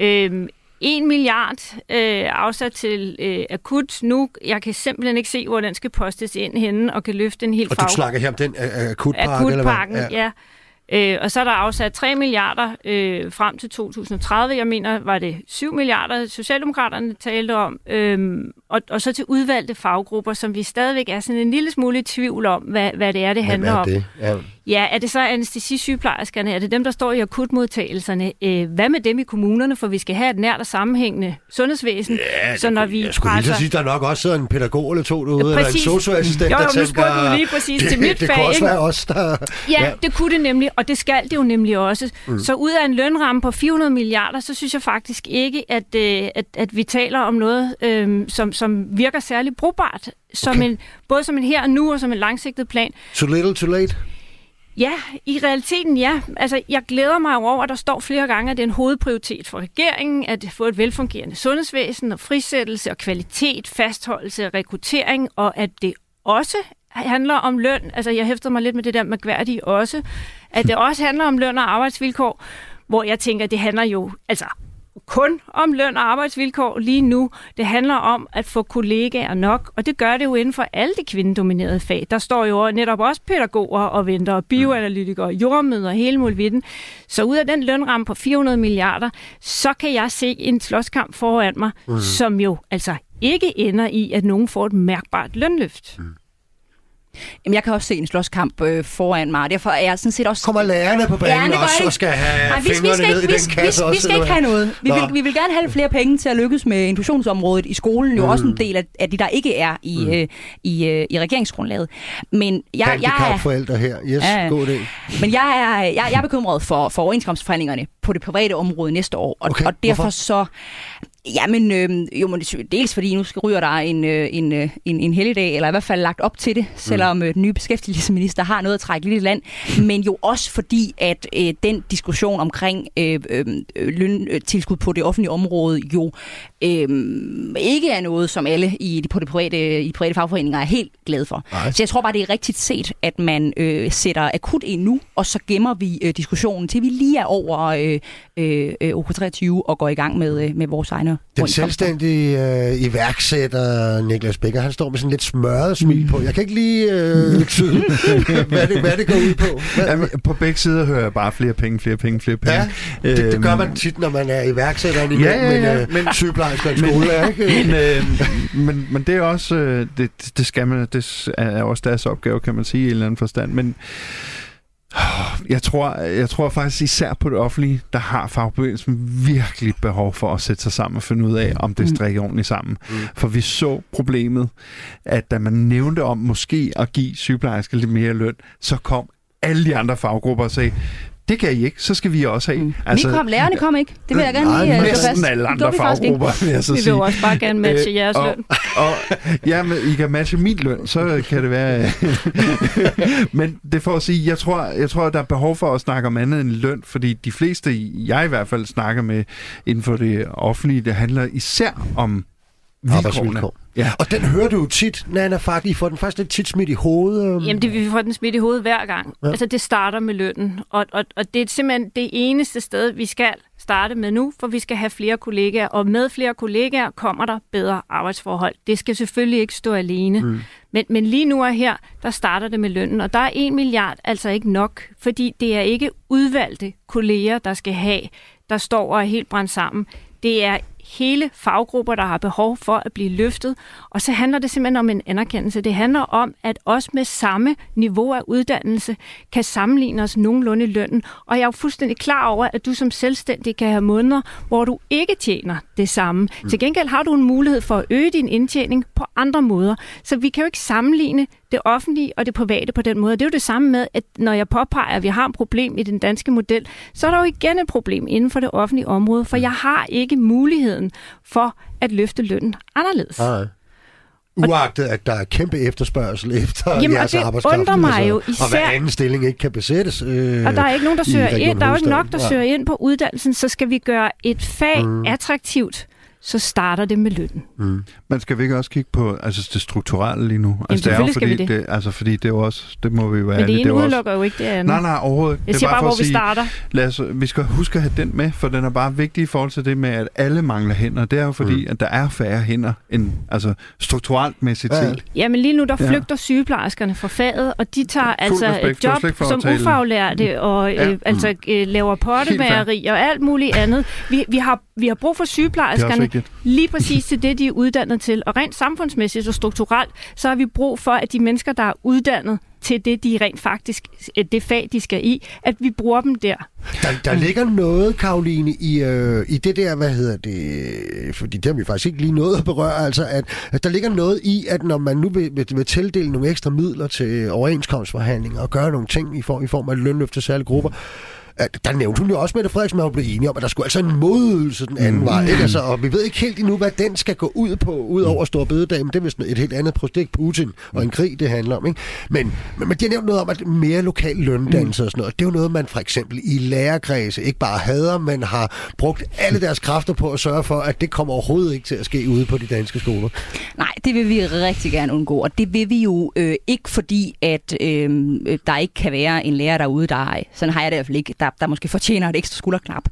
Øh, 1 milliard øh, afsat til øh, akut nu. Jeg kan simpelthen ikke se, hvor den skal postes ind henne og kan løfte en helt Og du snakker her om den øh, akutpakke, akutpakken, eller hvad? ja. Øh, og så er der afsat 3 milliarder øh, frem til 2030. Jeg mener, var det 7 milliarder, Socialdemokraterne talte om. Øhm, og, og så til udvalgte faggrupper, som vi stadigvæk er sådan en lille smule i tvivl om, hvad, hvad det er, det Hvem handler er om. det? Ja. Ja, er det så anestesisygeplejerskerne? Er det dem, der står i akutmodtagelserne? Øh, hvad med dem i kommunerne? For vi skal have et nært og sammenhængende sundhedsvæsen. Ja, så når vi jeg skulle lige så sige, der er nok også sidder en pædagog eller to derude, eller en Præcis. socioassistent, Jo, jo, der nu tænker... spurgte du lige præcis til mit det fag, kunne også være os, der... Ja, ja, det kunne det nemlig, og det skal det jo nemlig også. Mm. Så ud af en lønramme på 400 milliarder, så synes jeg faktisk ikke, at, øh, at, at vi taler om noget, øh, som, som virker særlig brugbart. Som Okay. en, både som en her og nu, og som en langsigtet plan. Too little, too late. Ja, i realiteten ja. Altså, jeg glæder mig over, at der står flere gange, at det er en hovedprioritet for regeringen, at få et velfungerende sundhedsvæsen og frisættelse og kvalitet, fastholdelse og rekruttering, og at det også handler om løn. Altså, jeg hæfter mig lidt med det der mærkværdige også. At det også handler om løn og arbejdsvilkår, hvor jeg tænker, det handler jo altså kun om løn og arbejdsvilkår lige nu. Det handler om at få kollegaer nok, og det gør det jo inden for alle de kvindedominerede fag. Der står jo netop også pædagoger og venter, og bioanalytikere, jordmøder, hele muligheden. Så ud af den lønramme på 400 milliarder, så kan jeg se en slåskamp foran mig, mm. som jo altså ikke ender i, at nogen får et mærkbart lønløft. Mm. Jamen, jeg kan også se en slåskamp øh, foran mig. Derfor er jeg sådan set også... Kommer lærerne på banen gør også, og skal have Nej, vi, vi fingrene skal ned ikke, i vi, den vi, kasse vi, også? vi skal ikke have noget. Vi Nå. vil, vi vil gerne have flere penge til at lykkes med inklusionsområdet i skolen. Jo Mm. også en del af, af de, der ikke er i, mm. øh, i, øh, i regeringsgrundlaget. Men jeg, jeg, er, Handicapforældre her. Yes, ja. god idé. men jeg er, jeg, jeg er bekymret for, for overenskomstforhandlingerne på det private område næste år. Og, Okay, og derfor hvorfor? så... Ja, men øh, jo, men dels fordi nu skal ryger der en, øh, en, øh, en, en helligdag, eller i hvert fald lagt op til det, selvom mm. den nye beskæftigelsesminister har noget at trække lidt i land, men jo også fordi, at øh, den diskussion omkring øh, øh, løntilskud på det offentlige område jo øh, ikke er noget, som alle i de, på det private, i de private fagforeninger er helt glade for. Nej. Så jeg tror bare, det er rigtigt set, at man øh, sætter akut ind nu, og så gemmer vi øh, diskussionen til vi lige er over øh, øh, OK23 og går i gang med, øh, med vores egne Den selvstændige øh, iværksætter, Niklas Becker, han står med sådan lidt smørret smil på. Jeg kan ikke lige øh, tyde, hvad, det, hvad det går ud på. Hvad, Jamen, på begge sider hører jeg bare flere penge, flere penge, flere penge. Ja, det, det gør man tit, når man er iværksætter i ja, ja, ja, men, men sygeplejersker i skole, er, ikke? Men, øh, men, men det er også, øh, det, det skal man, det er også deres opgave, kan man sige, i en eller anden forstand. Men jeg tror, jeg tror faktisk især på det offentlige, der har fagbevægelsen virkelig behov for at sætte sig sammen og finde ud af, om det mm. strikker ordentligt sammen. Mm. For vi så problemet, at da man nævnte om måske at give sygeplejersker lidt mere løn, så kom alle de andre faggrupper og sagde, det kan I ikke, så skal vi også have. Mm. Altså, vi kom, lærerne kom ikke. Det vil jeg gerne nej, lige uh, fast. alle andre faggrupper, vil jeg så Vi vil sige. også bare gerne matche øh, jeres og, løn. Og, ja, men I kan matche min løn, så kan det være... men det får at sige, jeg tror, jeg tror, der er behov for at snakke om andet end løn, fordi de fleste, jeg i hvert fald snakker med inden for det offentlige, det handler især om Arbejdsvilkår. Ja. Og den hører du jo tit, Nana Fak, I får den faktisk lidt tit smidt i hovedet. Um... Jamen, det, vi får den smidt i hovedet hver gang. Ja. Altså, det starter med lønnen. Og, og, og det er simpelthen det eneste sted, vi skal starte med nu, for vi skal have flere kollegaer. Og med flere kollegaer kommer der bedre arbejdsforhold. Det skal selvfølgelig ikke stå alene. Mm. Men, men lige nu og her, der starter det med lønnen. Og der er en milliard altså ikke nok, fordi det er ikke udvalgte kolleger, der skal have, der står og er helt brændt sammen. Det er hele faggrupper, der har behov for at blive løftet. Og så handler det simpelthen om en anerkendelse. Det handler om, at også med samme niveau af uddannelse kan sammenligne os nogenlunde i lønnen. Og jeg er jo fuldstændig klar over, at du som selvstændig kan have måneder, hvor du ikke tjener det samme. Mm. Til gengæld har du en mulighed for at øge din indtjening på andre måder. Så vi kan jo ikke sammenligne det offentlige og det private på den måde. Det er jo det samme med, at når jeg påpeger, at vi har et problem i den danske model, så er der jo igen et problem inden for det offentlige område, for jeg har ikke muligheden for at løfte lønnen anderledes. Nej. Uagtet, at der er kæmpe efterspørgsel efter Jamen, jeres og det undrer mig altså, jo Og især... hver anden stilling ikke kan besættes. Øh, og der er ikke nogen, der søger ind. Der er jo ikke nok, der søger ind på uddannelsen, så skal vi gøre et fag mm. attraktivt så starter det med lønnen. Mm. Men skal vi ikke også kigge på altså, det strukturelle lige nu? Altså, Jamen, det er jo, fordi, skal vi det. altså, fordi det er jo også, det må vi jo være Men det ene er jo udelukker jo ikke det andet. Nej, nej, overhovedet. Jeg Det er siger bare, for hvor at vi sige, starter. Lad os, vi skal huske at have den med, for den er bare vigtig i forhold til det med, at alle mangler hænder. Det er jo fordi, mm. at der er færre hænder, end, altså strukturelt mæssigt Ja. set. Ja, men lige nu der Ja. flygter sygeplejerskerne fra faget, og de tager altså respekt, det job som tale- ufaglærte og Ja. øh, altså øh, laver pottemageri og alt muligt andet. Vi, vi, har, vi har brug for Det er også sygeplejerskerne vigtigt. lige præcis til det, de er uddannet til. Og rent samfundsmæssigt og strukturelt, så har vi brug for, at de mennesker, der er uddannet til det, de rent faktisk, øh, det fag, de skal i, at vi bruger dem der. Der, der ligger noget, Karoline, i, øh, i det der, hvad hedder det, fordi det har vi faktisk ikke lige nået at berøre, altså at, at der ligger noget i, at når man nu vil, vil, vil tildele nogle ekstra midler til overenskomstforhandlinger og gøre nogle ting i form, i form af lønløft til særlige grupper, at der nævnte hun jo også, Mette Frederiksen, at hun blev enige om, at der skulle altså en modydelse den anden mm. vej. Ikke? Altså, og vi ved ikke helt endnu, hvad den skal gå ud på, ud over Stor Bededag, men det er vist et helt andet projekt, Putin og en krig, det handler om. Ikke? Men, men, men de har nævnt noget om, at mere lokal løndannelse og sådan noget. Det er jo noget, man for eksempel i lærerkredse ikke bare hader, men har brugt alle deres kræfter på at sørge for, at det kommer overhovedet ikke til at ske ude på de danske skoler. Nej, det vil vi rigtig gerne undgå, og det vil vi jo øh, ikke fordi, at øh, der ikke kan være en lærer derude, der er, sådan har jeg det i hvert fald ikke, der, der måske fortjener et ekstra skulderklap,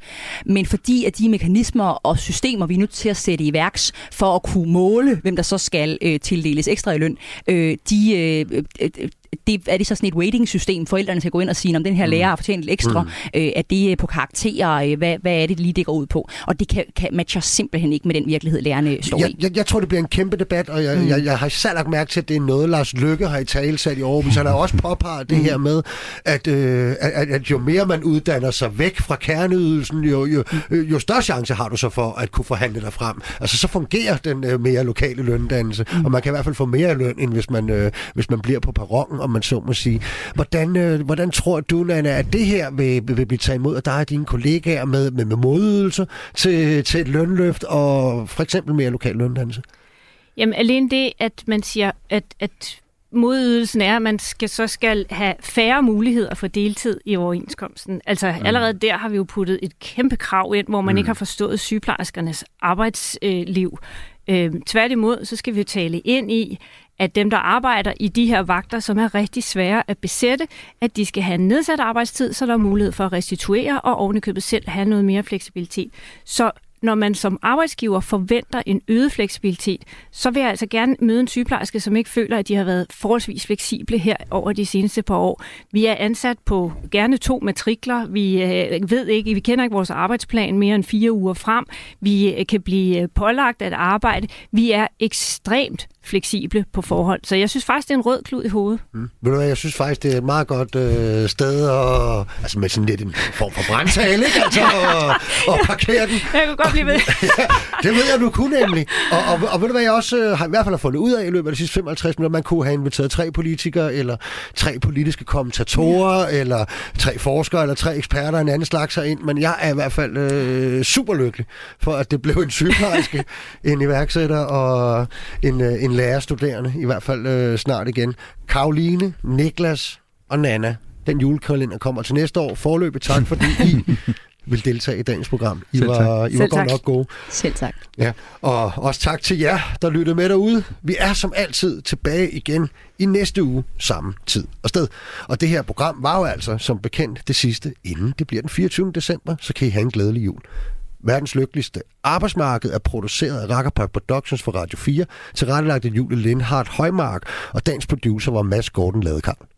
men fordi at de mekanismer og systemer, vi er nødt til at sætte i værks for at kunne måle, hvem der så skal øh, tildeles ekstra i løn, øh, de... Øh, øh, øh det, er det så sådan et weighting-system, forældrene skal gå ind og sige, om den her lærer har fortjent lidt ekstra, mm. øh, at det er på karakterer, øh, hvad, hvad er det lige, det går ud på? Og det kan, kan matcher simpelthen ikke med den virkelighed, lærerne står Jeg, i. jeg, jeg tror, det bliver en kæmpe debat, og jeg, mm. jeg, jeg har især lagt mærke til, at det er noget, Lars Lykke har i tale sat i Aarhus. Han har også påpeget det her med, at, øh, at, at jo mere man uddanner sig væk fra kerneydelsen, jo, jo, øh, jo større chance har du så for at kunne forhandle dig frem. Altså, så fungerer den øh, mere lokale løndannelse, mm. og man kan i hvert fald få mere løn, end hvis man, øh, hvis man bliver på perronen, og man så må sige. Hvordan, øh, hvordan tror du, Nana, at det her vil, vil blive taget imod af dig og dine kollegaer med, med, med modydelser til, til et lønløft og for eksempel mere lokal løndannelse? Jamen alene det, at man siger, at, at modydelsen er, at man skal, så skal have færre muligheder for deltid i overenskomsten. Altså mm. allerede der har vi jo puttet et kæmpe krav ind, hvor man mm. ikke har forstået sygeplejerskernes arbejdsliv. Øh, tværtimod, så skal vi tale ind i, at dem, der arbejder i de her vagter, som er rigtig svære at besætte, at de skal have en nedsat arbejdstid, så der er mulighed for at restituere og ovenikøbet selv have noget mere fleksibilitet. Så når man som arbejdsgiver forventer en øget fleksibilitet, så vil jeg altså gerne møde en sygeplejerske, som ikke føler, at de har været forholdsvis fleksible her over de seneste par år. Vi er ansat på gerne to matrikler. Vi øh, ved ikke, vi kender ikke vores arbejdsplan mere end fire uger frem. Vi øh, kan blive pålagt at arbejde. Vi er ekstremt fleksible på forhold. Så jeg synes faktisk, det er en rød klud i hovedet. Mm. Ved du hvad, jeg synes faktisk, det er et meget godt øh, sted at, altså med sådan lidt en form for brandtale, ikke? Altså, og, og parkere den. Jeg kan godt blive ved. det ved jeg, du kunne nemlig. Og, og, og ved du hvad, jeg også øh, har i hvert fald fundet ud af i løbet af de sidste 55 minutter, man kunne have inviteret tre politikere, eller tre politiske kommentatorer, ja. eller tre forskere, eller tre eksperter, en anden slags ind. Men jeg er i hvert fald øh, super lykkelig for, at det blev en sygeplejerske, en iværksætter og en, øh, en lærerstuderende, i hvert fald øh, snart igen. Karoline, Niklas og Nana. Den julekalender kommer til næste år. Forløbet tak, fordi I vil deltage i dagens program. I Selv var, I var godt nok gode. Selv tak. Ja, og også tak til jer, der lyttede med derude. Vi er som altid tilbage igen i næste uge samme tid og sted. Og det her program var jo altså som bekendt det sidste, inden det bliver den 24. december, så kan I have en glædelig jul. Verdens lykkeligste arbejdsmarked er produceret af Rackerpark Productions for Radio 4, tilrettelagt af Julie Lindhardt Højmark, og dagens producer var Mads Gordon Ladekarl.